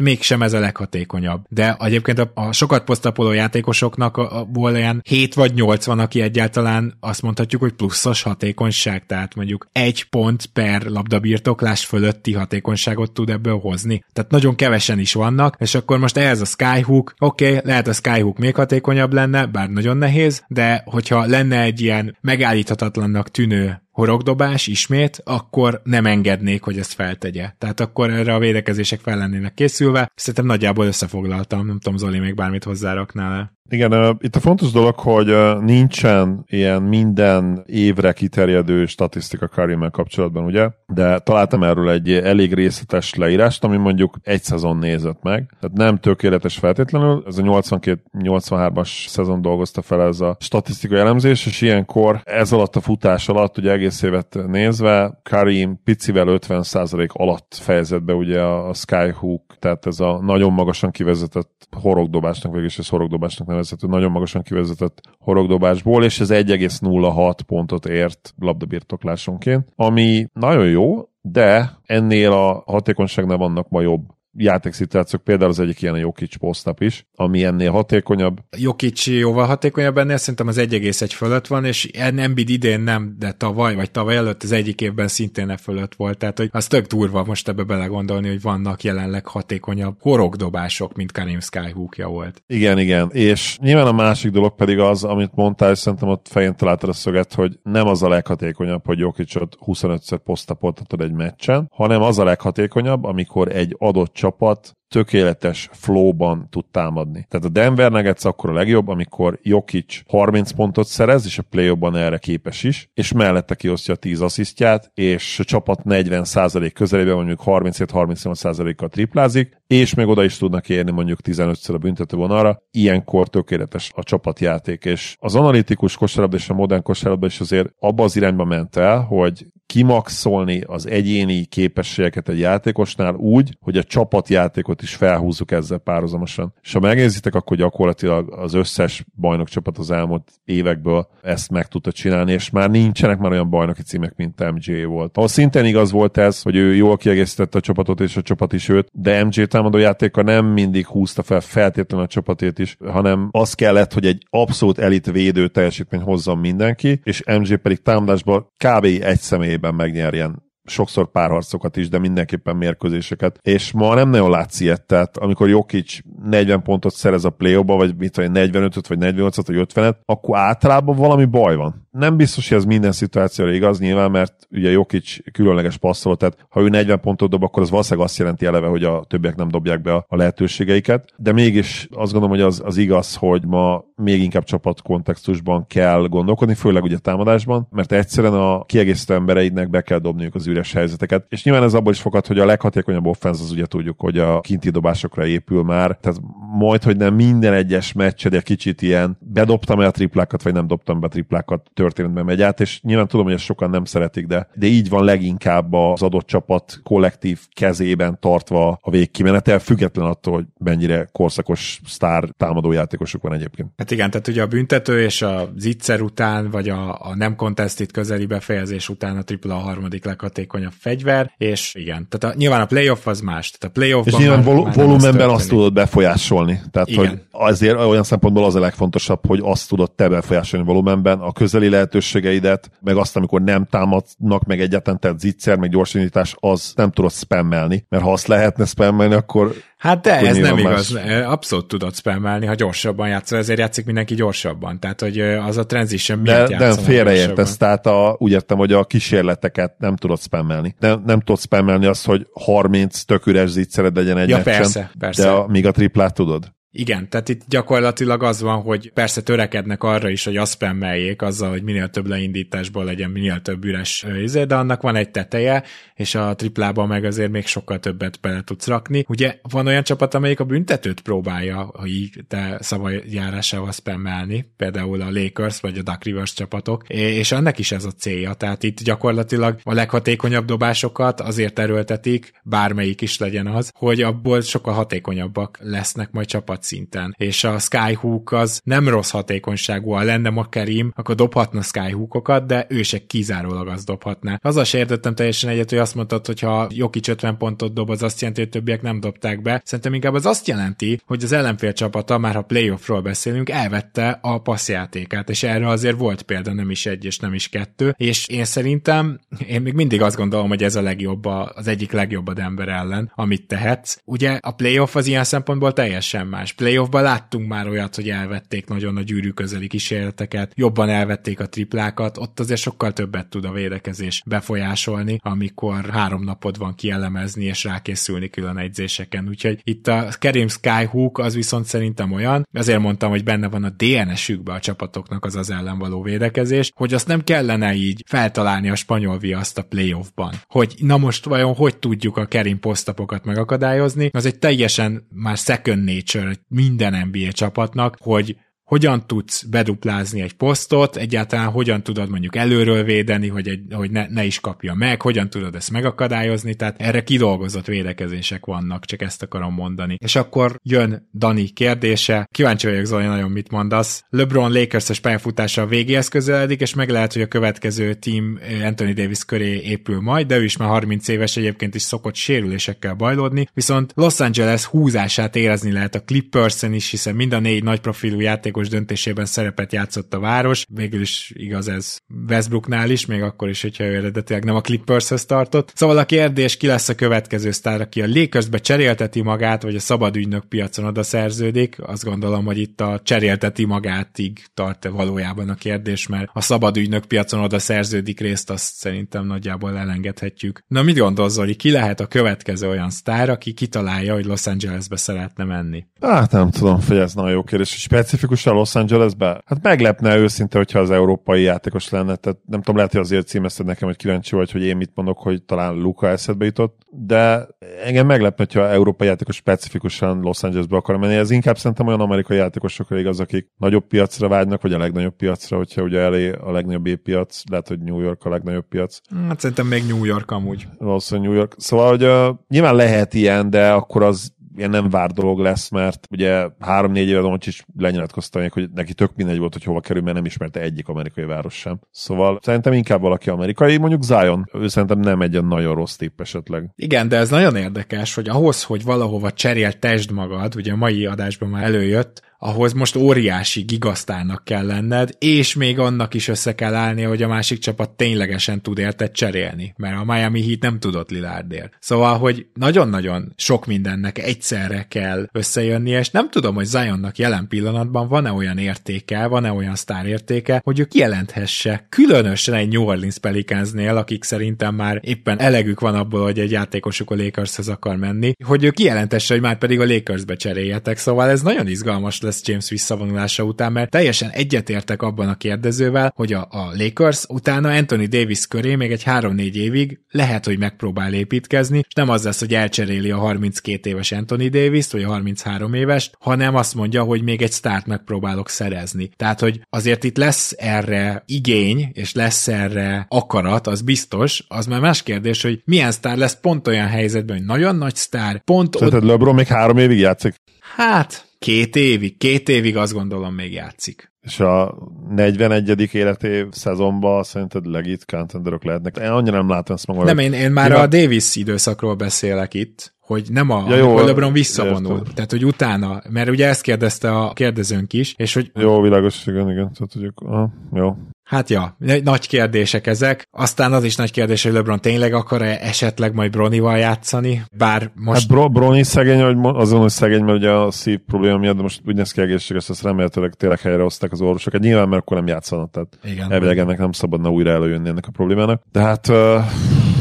mégsem ez a leghatékonyabb hatékonyabb. De egyébként a, a sokat posztapoló játékosoknak a, a, olyan 7 vagy 8 van, aki egyáltalán azt mondhatjuk, hogy pluszos hatékonyság, tehát mondjuk egy pont per labdabirtoklás fölötti hatékonyságot tud ebből hozni. Tehát nagyon kevesen is vannak, és akkor most ehhez a Skyhook, oké, okay, lehet a Skyhook még hatékonyabb lenne, bár nagyon nehéz, de hogyha lenne egy ilyen megállíthatatlannak tűnő horogdobás ismét, akkor nem engednék, hogy ezt feltegye. Tehát akkor erre a védekezések fel lennének készülve. Szerintem nagyjából összefoglaltam, nem tudom, Zoli még bármit hozzáraknál Igen, itt a fontos dolog, hogy nincsen ilyen minden évre kiterjedő statisztika Karimmel kapcsolatban, ugye? De találtam erről egy elég részletes leírást, ami mondjuk egy szezon nézett meg. Tehát nem tökéletes feltétlenül, ez a 82-83-as szezon dolgozta fel ez a statisztikai elemzés, és ilyenkor ez alatt a futás alatt, ugye egész évet nézve, Karim picivel 50% alatt fejezett be ugye a Skyhook, tehát ez a nagyon magasan kivezetett horogdobásnak, végülis ez horogdobásnak nevezhető, nagyon magasan kivezetett horogdobásból, és ez 1,06 pontot ért labdabirtoklásonként, ami nagyon jó, de ennél a hatékonyságnál vannak ma jobb játékszituációk, például az egyik ilyen a Jokic posztap is, ami ennél hatékonyabb. Jokic jóval hatékonyabb ennél, szerintem az 1,1 fölött van, és Embiid idén nem, de tavaly, vagy tavaly előtt az egyik évben szintén e fölött volt, tehát hogy az tök durva most ebbe belegondolni, hogy vannak jelenleg hatékonyabb horogdobások, mint Karim Skyhookja volt. Igen, igen, és nyilván a másik dolog pedig az, amit mondtál, és szerintem ott fején találtad a szöget, hogy nem az a leghatékonyabb, hogy Jokicot 25-szer posztapoltatod egy meccsen, hanem az a leghatékonyabb, amikor egy adott csapat tökéletes flowban tud támadni. Tehát a Denver Nuggets akkor a legjobb, amikor Jokic 30 pontot szerez, és a play erre képes is, és mellette kiosztja a 10 asszisztját, és a csapat 40% közelében mondjuk 37-38%-kal triplázik, és még oda is tudnak érni mondjuk 15-szer a büntető vonalra. Ilyenkor tökéletes a csapatjáték, és az analitikus kosárlabda és a modern kosárlabda is azért abba az irányba ment el, hogy kimaxolni az egyéni képességeket egy játékosnál úgy, hogy a csapatjátékot is felhúzzuk ezzel párhuzamosan. És ha megnézitek, akkor gyakorlatilag az összes bajnokcsapat az elmúlt évekből ezt meg tudta csinálni, és már nincsenek már olyan bajnoki címek, mint MJ volt. Ahol szintén igaz volt ez, hogy ő jól kiegészítette a csapatot, és a csapat is őt, de MJ támadó játéka nem mindig húzta fel feltétlenül a csapatét is, hanem az kellett, hogy egy abszolút elit védő teljesítmény hozzon mindenki, és MJ pedig támadásban kb. egy személyben megnyerjen sokszor párharcokat is, de mindenképpen mérkőzéseket. És ma nem nagyon látsz ilyet, tehát amikor Jokic 40 pontot szerez a play vagy mit tudom, 45-öt, vagy 48-at, vagy 50-et, akkor általában valami baj van. Nem biztos, hogy ez minden szituációra igaz nyilván, mert ugye Jokic különleges passzol, tehát ha ő 40 pontot dob, akkor az valószínűleg azt jelenti eleve, hogy a többiek nem dobják be a lehetőségeiket, de mégis azt gondolom, hogy az, az igaz, hogy ma még inkább csapat kontextusban kell gondolkodni, főleg ugye támadásban, mert egyszerűen a kiegészítő embereidnek be kell dobniuk az üres helyzeteket. És nyilván ez abból is fogad, hogy a leghatékonyabb offenz az ugye tudjuk, hogy a kinti dobásokra épül már, tehát majd, hogy nem minden egyes meccsed egy kicsit ilyen bedobtam-e a triplákat, vagy nem dobtam be a triplákat történetben megy át, és nyilván tudom, hogy ezt sokan nem szeretik, de, de így van leginkább az adott csapat kollektív kezében tartva a végkimenetel, független attól, hogy mennyire korszakos sztár támadó játékosuk van egyébként. Hát igen, tehát ugye a büntető és a zicser után, vagy a, a nem contested közeli befejezés után a tripla a harmadik leghatékonyabb fegyver, és igen, tehát a, nyilván a playoff az más, tehát a playoffban És nyilván vol- volumenben azt tudod befolyásolni, tehát igen. hogy azért olyan szempontból az a legfontosabb, hogy azt tudod te befolyásolni volumenben, a közeli lehetőségeidet, meg azt, amikor nem támadnak, meg egyáltalán tehát zicser, meg gyorsindítás, az nem tudod spammelni, mert ha azt lehetne spammelni, akkor Hát de ez nem igaz. Más. Abszolút tudod spammelni, ha gyorsabban játszol, ezért játszik mindenki gyorsabban. Tehát, hogy az a transition miatt De, de félreértesz, tehát a, úgy értem, hogy a kísérleteket nem tudod spammelni. Nem, nem tudod spammelni azt, hogy 30 tök üres zicsered legyen egy ja, meccsen, persze, persze. de a, míg a triplát tudod. Igen, tehát itt gyakorlatilag az van, hogy persze törekednek arra is, hogy azt spammeljék azzal, hogy minél több leindításból legyen minél több üres izé, de annak van egy teteje, és a triplában meg azért még sokkal többet bele tudsz rakni. Ugye van olyan csapat, amelyik a büntetőt próbálja, hogy így te szavajárásával spammelni, például a Lakers vagy a Duck Rivers csapatok, és annak is ez a célja, tehát itt gyakorlatilag a leghatékonyabb dobásokat azért erőltetik, bármelyik is legyen az, hogy abból sokkal hatékonyabbak lesznek majd csapat szinten. És a Skyhook az nem rossz hatékonyságú, ha lenne ma Kerim, akkor dobhatna Skyhookokat, de ő se kizárólag azt dobhatná. Az se értettem teljesen egyet, hogy azt mondtad, hogy ha Jokic 50 pontot dob, az azt jelenti, hogy többiek nem dobták be. Szerintem inkább az azt jelenti, hogy az ellenfél csapata, már ha playoffról beszélünk, elvette a passzjátékát, és erre azért volt példa nem is egy és nem is kettő, és én szerintem, én még mindig azt gondolom, hogy ez a legjobb, az egyik legjobb a ellen, amit tehetsz. Ugye a playoff az ilyen szempontból teljesen más más. Playoffban láttunk már olyat, hogy elvették nagyon a gyűrű közeli kísérleteket, jobban elvették a triplákat, ott azért sokkal többet tud a védekezés befolyásolni, amikor három napod van kielemezni és rákészülni külön egyzéseken. Úgyhogy itt a Kerim Skyhook az viszont szerintem olyan, azért mondtam, hogy benne van a DNS-ükbe a csapatoknak az az ellen való védekezés, hogy azt nem kellene így feltalálni a spanyol viaszt a playoffban. Hogy na most vajon hogy tudjuk a Kerim posztapokat megakadályozni, az egy teljesen már second nature minden NBA csapatnak, hogy hogyan tudsz beduplázni egy posztot, egyáltalán hogyan tudod mondjuk előről védeni, hogy, egy, hogy ne, ne is kapja meg, hogyan tudod ezt megakadályozni, tehát erre kidolgozott védekezések vannak, csak ezt akarom mondani. És akkor jön Dani kérdése, kíváncsi vagyok Zoli, nagyon mit mondasz. LeBron Lakers-es pályafutása a végéhez közeledik, és meg lehet, hogy a következő team Anthony Davis köré épül majd, de ő is már 30 éves egyébként is szokott sérülésekkel bajlódni, viszont Los Angeles húzását érezni lehet a Clippersen is, hiszen mind a négy nagy profilú játékos játékos döntésében szerepet játszott a város, végül is igaz ez Westbrooknál is, még akkor is, hogyha ő eredetileg nem a Clippershez tartott. Szóval a kérdés, ki lesz a következő sztár, aki a Lakersbe cserélteti magát, vagy a szabad ügynök piacon oda szerződik. Azt gondolom, hogy itt a cserélteti magátig tart -e valójában a kérdés, mert a szabad ügynök piacon oda szerződik részt, azt szerintem nagyjából elengedhetjük. Na mit gondolsz, Zoli, ki lehet a következő olyan sztár, aki kitalálja, hogy Los Angelesbe szeretne menni? Hát nem tudom, hogy ez nagyon jó kérdés. Specifikusan a Los Angelesbe? Hát meglepne őszinte, hogyha az európai játékos lenne. Tehát nem tudom, lehet, hogy azért címezted nekem, hogy kíváncsi vagy, hogy én mit mondok, hogy talán Luka eszedbe jutott, de engem meglepne, hogyha európai játékos specifikusan Los Angelesbe akar menni. Ez inkább szerintem olyan amerikai játékosokra igaz, akik nagyobb piacra vágynak, vagy a legnagyobb piacra, hogyha ugye elé a legnagyobb piac, lehet, hogy New York a legnagyobb piac. Hát szerintem még New York amúgy. Valószínűleg New York. Szóval, hogy uh, nyilván lehet ilyen, de akkor az ilyen nem vár dolog lesz, mert ugye három-négy éve is lenyilatkozta hogy neki tök mindegy volt, hogy hova kerül, mert nem ismerte egyik amerikai város sem. Szóval szerintem inkább valaki amerikai, mondjuk Zion, ő szerintem nem egy olyan nagyon rossz tipp esetleg. Igen, de ez nagyon érdekes, hogy ahhoz, hogy valahova cseréltesd magad, ugye a mai adásban már előjött, ahhoz most óriási gigasztárnak kell lenned, és még annak is össze kell állnia, hogy a másik csapat ténylegesen tud érted cserélni, mert a Miami Heat nem tudott Lilárdért. Szóval, hogy nagyon-nagyon sok mindennek egyszerre kell összejönni, és nem tudom, hogy Zionnak jelen pillanatban van-e olyan értéke, van-e olyan sztár értéke, hogy ő kijelenthesse, különösen egy New Orleans Pelicansnél, akik szerintem már éppen elegük van abból, hogy egy játékosuk a Lakershez akar menni, hogy ő kijelentesse, hogy már pedig a Lakersbe cseréljetek, szóval ez nagyon izgalmas lesz lesz James visszavonulása után, mert teljesen egyetértek abban a kérdezővel, hogy a, a Lakers utána Anthony Davis köré még egy 3-4 évig lehet, hogy megpróbál építkezni, és nem az lesz, hogy elcseréli a 32 éves Anthony davis vagy a 33 éves, hanem azt mondja, hogy még egy start megpróbálok szerezni. Tehát, hogy azért itt lesz erre igény, és lesz erre akarat, az biztos, az már más kérdés, hogy milyen sztár lesz pont olyan helyzetben, hogy nagyon nagy sztár, pont Szerinted ott... LeBron még három évig játszik? Hát, Két évig, két évig azt gondolom még játszik. És a 41. életév szezonban szerinted legit contenderok lehetnek? Én annyira nem látom ezt magam. Nem, én, én már Nyilván... a Davis időszakról beszélek itt, hogy nem a ja, jó, LeBron visszavonul, értem. tehát hogy utána, mert ugye ezt kérdezte a kérdezőnk is, és hogy... Jó, világos, igen, igen, tehát hogy ah, jó. Hát ja, nagy kérdések ezek. Aztán az is nagy kérdés, hogy LeBron tényleg akar-e esetleg majd Bronival játszani, bár most... Hát Bro, Broni szegény, hogy azon, hogy szegény, mert ugye a szív probléma miatt, de most úgy néz ki egészséges, ezt remélhetőleg tényleg helyre hozták az orvosok. Hát nyilván, mert akkor nem játszanak, tehát Igen. elvileg ennek nem szabadna újra előjönni ennek a problémának. De hát uh,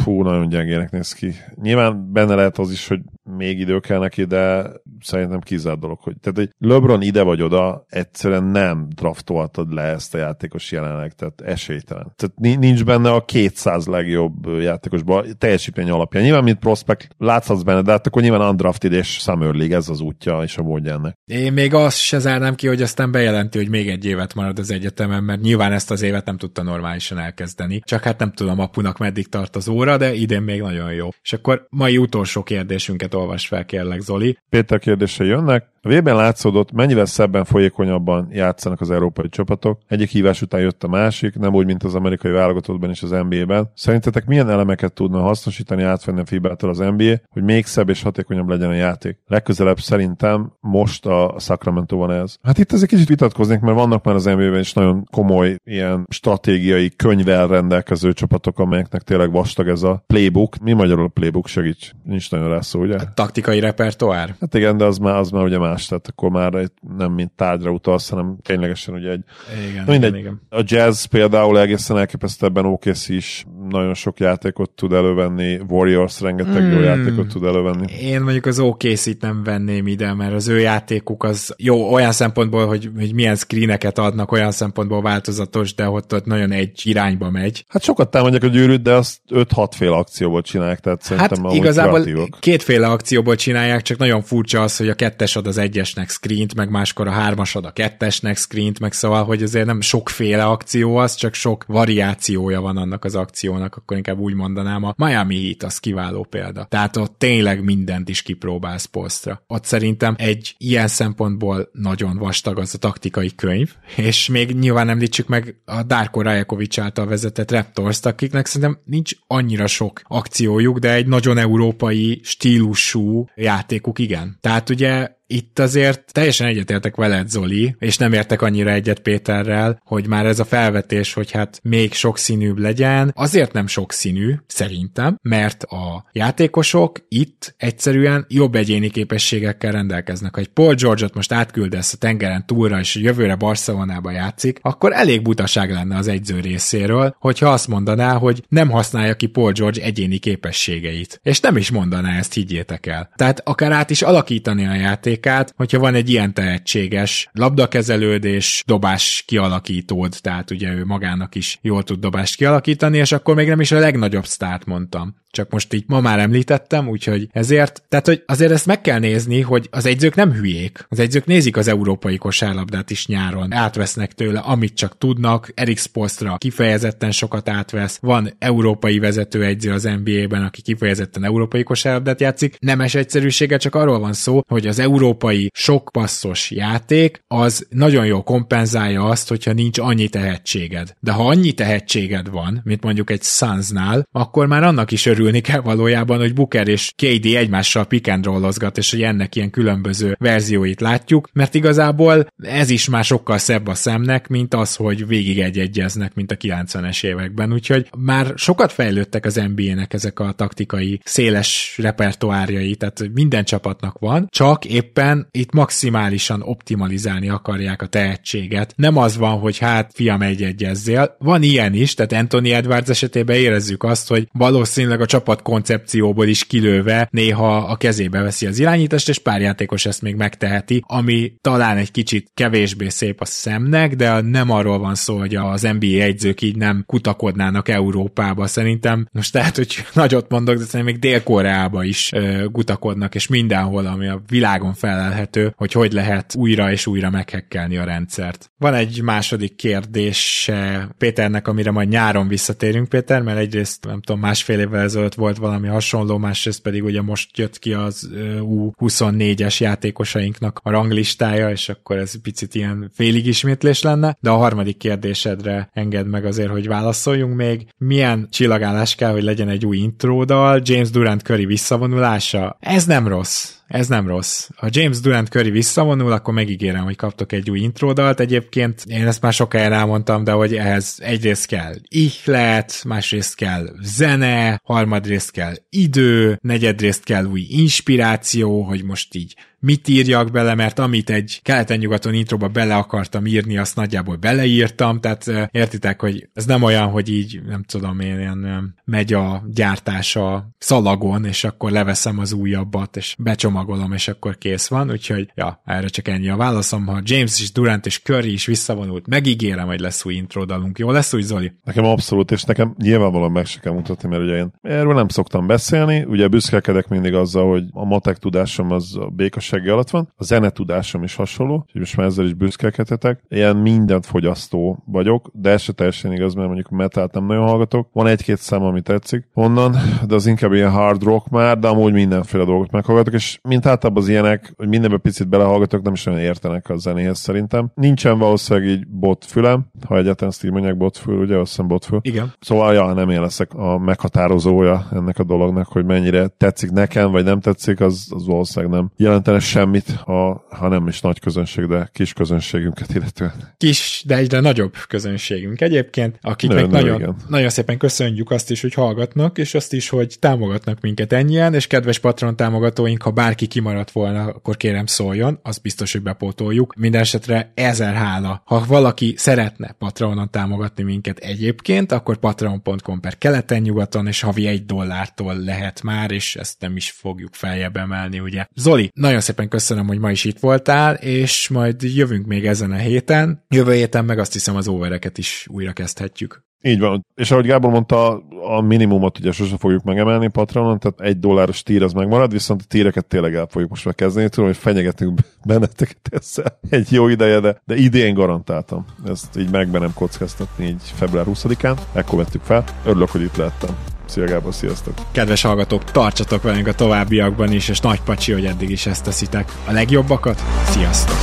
fú, nagyon gyengének néz ki. Nyilván benne lehet az is, hogy még idő kell neki, de szerintem kizárt dolog, hogy tehát egy LeBron ide vagy oda, egyszerűen nem draftoltad le ezt a játékos jelenleg, tehát esélytelen. Tehát nincs benne a 200 legjobb játékosban teljesítmény alapján. Nyilván, mint prospect láthatsz benne, de hát akkor nyilván undrafted és Summer League, ez az útja és a módja ennek. Én még azt se zárnám ki, hogy aztán bejelenti, hogy még egy évet marad az egyetemen, mert nyilván ezt az évet nem tudta normálisan elkezdeni. Csak hát nem tudom apunak meddig tart az óra, de idén még nagyon jó. És akkor mai utolsó kérdésünket olvas fel, kérlek, Zoli. Péter kérdése jönnek. A vében látszódott, mennyivel szebben folyékonyabban játszanak az európai csapatok. Egyik hívás után jött a másik, nem úgy, mint az amerikai válogatottban és az NBA-ben. Szerintetek milyen elemeket tudna hasznosítani átvenni a fibától az NBA, hogy még szebb és hatékonyabb legyen a játék? Legközelebb szerintem most a Sacramento van ez. Hát itt egy kicsit vitatkoznék, mert vannak már az NBA-ben is nagyon komoly ilyen stratégiai könyvvel rendelkező csapatok, amelyeknek tényleg vastag ez a playbook. Mi magyarul a playbook segíts? Nincs nagyon rá szó, ugye? A taktikai repertoár? Hát igen, de az már, az már ugye más, tehát akkor már nem mint tárgyra utalsz, hanem ténylegesen ugye egy... Igen, mindegy, igen, igen. A jazz például egészen elképesztő ebben OKC is nagyon sok játékot tud elővenni, Warriors rengeteg mm. jó játékot tud elővenni. Én mondjuk az OKC-t nem venném ide, mert az ő játékuk az jó olyan szempontból, hogy, hogy milyen screeneket adnak, olyan szempontból változatos, de ott, ott nagyon egy irányba megy. Hát sokat támadják a gyűrűt, de azt 5-6 fél akcióból csinálják, tehát szerintem hát igazából kétféle akcióból csinálják, csak nagyon furcsa az, hogy a kettes ad az egyesnek screent, meg máskor a hármas ad a kettesnek screent, meg szóval, hogy azért nem sokféle akció az, csak sok variációja van annak az akciónak, akkor inkább úgy mondanám, a Miami Heat az kiváló példa. Tehát ott tényleg mindent is kipróbálsz posztra. Ott szerintem egy ilyen szempontból nagyon vastag az a taktikai könyv, és még nyilván említsük meg a Darko Rajakovics által vezetett Raptors-t, akiknek szerintem nincs annyira sok akciójuk, de egy nagyon európai stílusú játékuk igen. Tehát ugye itt azért teljesen egyetértek veled, Zoli, és nem értek annyira egyet Péterrel, hogy már ez a felvetés, hogy hát még sokszínűbb legyen, azért nem sokszínű, szerintem, mert a játékosok itt egyszerűen jobb egyéni képességekkel rendelkeznek. Ha egy Paul George-ot most átküldesz a tengeren túlra, és jövőre Barcelonába játszik, akkor elég butaság lenne az egyző részéről, hogyha azt mondaná, hogy nem használja ki Paul George egyéni képességeit. És nem is mondaná ezt, higgyétek el. Tehát akár át is alakítani a játék játékát, hogyha van egy ilyen tehetséges labdakezelőd és dobás kialakítód, tehát ugye ő magának is jól tud dobást kialakítani, és akkor még nem is a legnagyobb sztát mondtam csak most így ma már említettem, úgyhogy ezért, tehát hogy azért ezt meg kell nézni, hogy az egyzők nem hülyék. Az egyzők nézik az európai kosárlabdát is nyáron, átvesznek tőle, amit csak tudnak, Erik Spolstra kifejezetten sokat átvesz, van európai vezető egyző az NBA-ben, aki kifejezetten európai kosárlabdát játszik. Nemes egyszerűsége csak arról van szó, hogy az európai sok passzos játék az nagyon jól kompenzálja azt, hogyha nincs annyi tehetséged. De ha annyi tehetséged van, mint mondjuk egy Sunsnál, akkor már annak is örül örülni kell valójában, hogy Booker és KD egymással pick and rollozgat, és hogy ennek ilyen különböző verzióit látjuk, mert igazából ez is már sokkal szebb a szemnek, mint az, hogy végig egyegyeznek, mint a 90-es években, úgyhogy már sokat fejlődtek az NBA-nek ezek a taktikai széles repertoárjai, tehát minden csapatnak van, csak éppen itt maximálisan optimalizálni akarják a tehetséget. Nem az van, hogy hát fiam egyegyezzél, van ilyen is, tehát Anthony Edwards esetében érezzük azt, hogy valószínűleg a csapat koncepcióból is kilőve néha a kezébe veszi az irányítást, és pár játékos ezt még megteheti, ami talán egy kicsit kevésbé szép a szemnek, de nem arról van szó, hogy az NBA egyzők így nem kutakodnának Európába. Szerintem most lehet, hogy nagyot mondok, de szerintem még Dél-Koreába is ö, kutakodnak, és mindenhol, ami a világon felelhető, hogy hogy lehet újra és újra meghekkelni a rendszert. Van egy második kérdés Péternek, amire majd nyáron visszatérünk, Péter, mert egyrészt nem tudom, másfél évvel ezelőtt ezelőtt volt valami hasonló, másrészt pedig ugye most jött ki az U24-es játékosainknak a ranglistája, és akkor ez picit ilyen félig ismétlés lenne, de a harmadik kérdésedre enged meg azért, hogy válaszoljunk még. Milyen csillagállás kell, hogy legyen egy új intródal? James Durant Curry visszavonulása? Ez nem rossz ez nem rossz. Ha James Durant Curry visszavonul, akkor megígérem, hogy kaptok egy új intródalt. Egyébként én ezt már sokáig elmondtam, de hogy ehhez egyrészt kell ihlet, másrészt kell zene, harmadrészt kell idő, negyedrészt kell új inspiráció, hogy most így mit írjak bele, mert amit egy keleten-nyugaton introba bele akartam írni, azt nagyjából beleírtam, tehát értitek, hogy ez nem olyan, hogy így, nem tudom én, ilyen megy a gyártása szalagon, és akkor leveszem az újabbat, és becsomagolom, és akkor kész van, úgyhogy ja, erre csak ennyi a válaszom. Ha James is, Durant és Curry is visszavonult, megígérem, hogy lesz új introdalunk. Jó lesz úgy, Zoli? Nekem abszolút, és nekem nyilvánvalóan meg se kell mutatni, mert ugye én erről nem szoktam beszélni, ugye büszkelkedek mindig azzal, hogy a matek tudásom az a sebessége alatt van. A zenetudásom is hasonló, úgyhogy most már ezzel is büszkelkedhetek. Ilyen mindent fogyasztó vagyok, de ez se teljesen igaz, mert mondjuk metalt nem nagyon hallgatok. Van egy-két szám, ami tetszik onnan, de az inkább ilyen hard rock már, de amúgy mindenféle dolgot meghallgatok, és mint általában az ilyenek, hogy mindenbe picit belehallgatok, nem is olyan értenek a zenéhez szerintem. Nincsen valószínűleg így botfülem, ha egyáltalán ezt így mondják botfül, ugye, azt hiszem botfül. Igen. Szóval, ja, nem én leszek a meghatározója ennek a dolognak, hogy mennyire tetszik nekem, vagy nem tetszik, az, az valószínűleg nem jelentene semmit, ha, ha nem is nagy közönség, de kis közönségünket illetően. Kis, de egyre nagyobb közönségünk egyébként, akiknek nő, nagyon, nő, nagyon szépen köszönjük azt is, hogy hallgatnak, és azt is, hogy támogatnak minket ennyien, és kedves patron támogatóink, ha bárki kimaradt volna, akkor kérem szóljon, az biztos, hogy bepótoljuk. Minden esetre ezer hála. Ha valaki szeretne Patronon támogatni minket egyébként, akkor patreon.com per keleten-nyugaton, és havi egy dollártól lehet már, és ezt nem is fogjuk feljebb emelni, ugye. Zoli, nagyon szépen köszönöm, hogy ma is itt voltál, és majd jövünk még ezen a héten. Jövő héten meg azt hiszem az overeket is újra kezdhetjük. Így van. És ahogy Gábor mondta, a minimumot ugye sose fogjuk megemelni Patronon, tehát egy dolláros tír az megmarad, viszont a tíreket tényleg el fogjuk most már kezdeni. Tudom, hogy fenyegetünk benneteket ezzel egy jó ideje, de, de idén garantáltam. Ezt így meg nem kockáztatni így február 20-án. Ekkor vettük fel. Örülök, hogy itt lehettem. Szia Gábor, sziasztok! Kedves hallgatók, tartsatok velünk a továbbiakban is, és nagy pacsi, hogy eddig is ezt teszitek. A legjobbakat, sziasztok!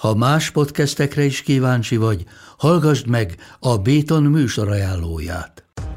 Ha más podcastekre is kíváncsi vagy, hallgassd meg a Béton műsor ajánlóját.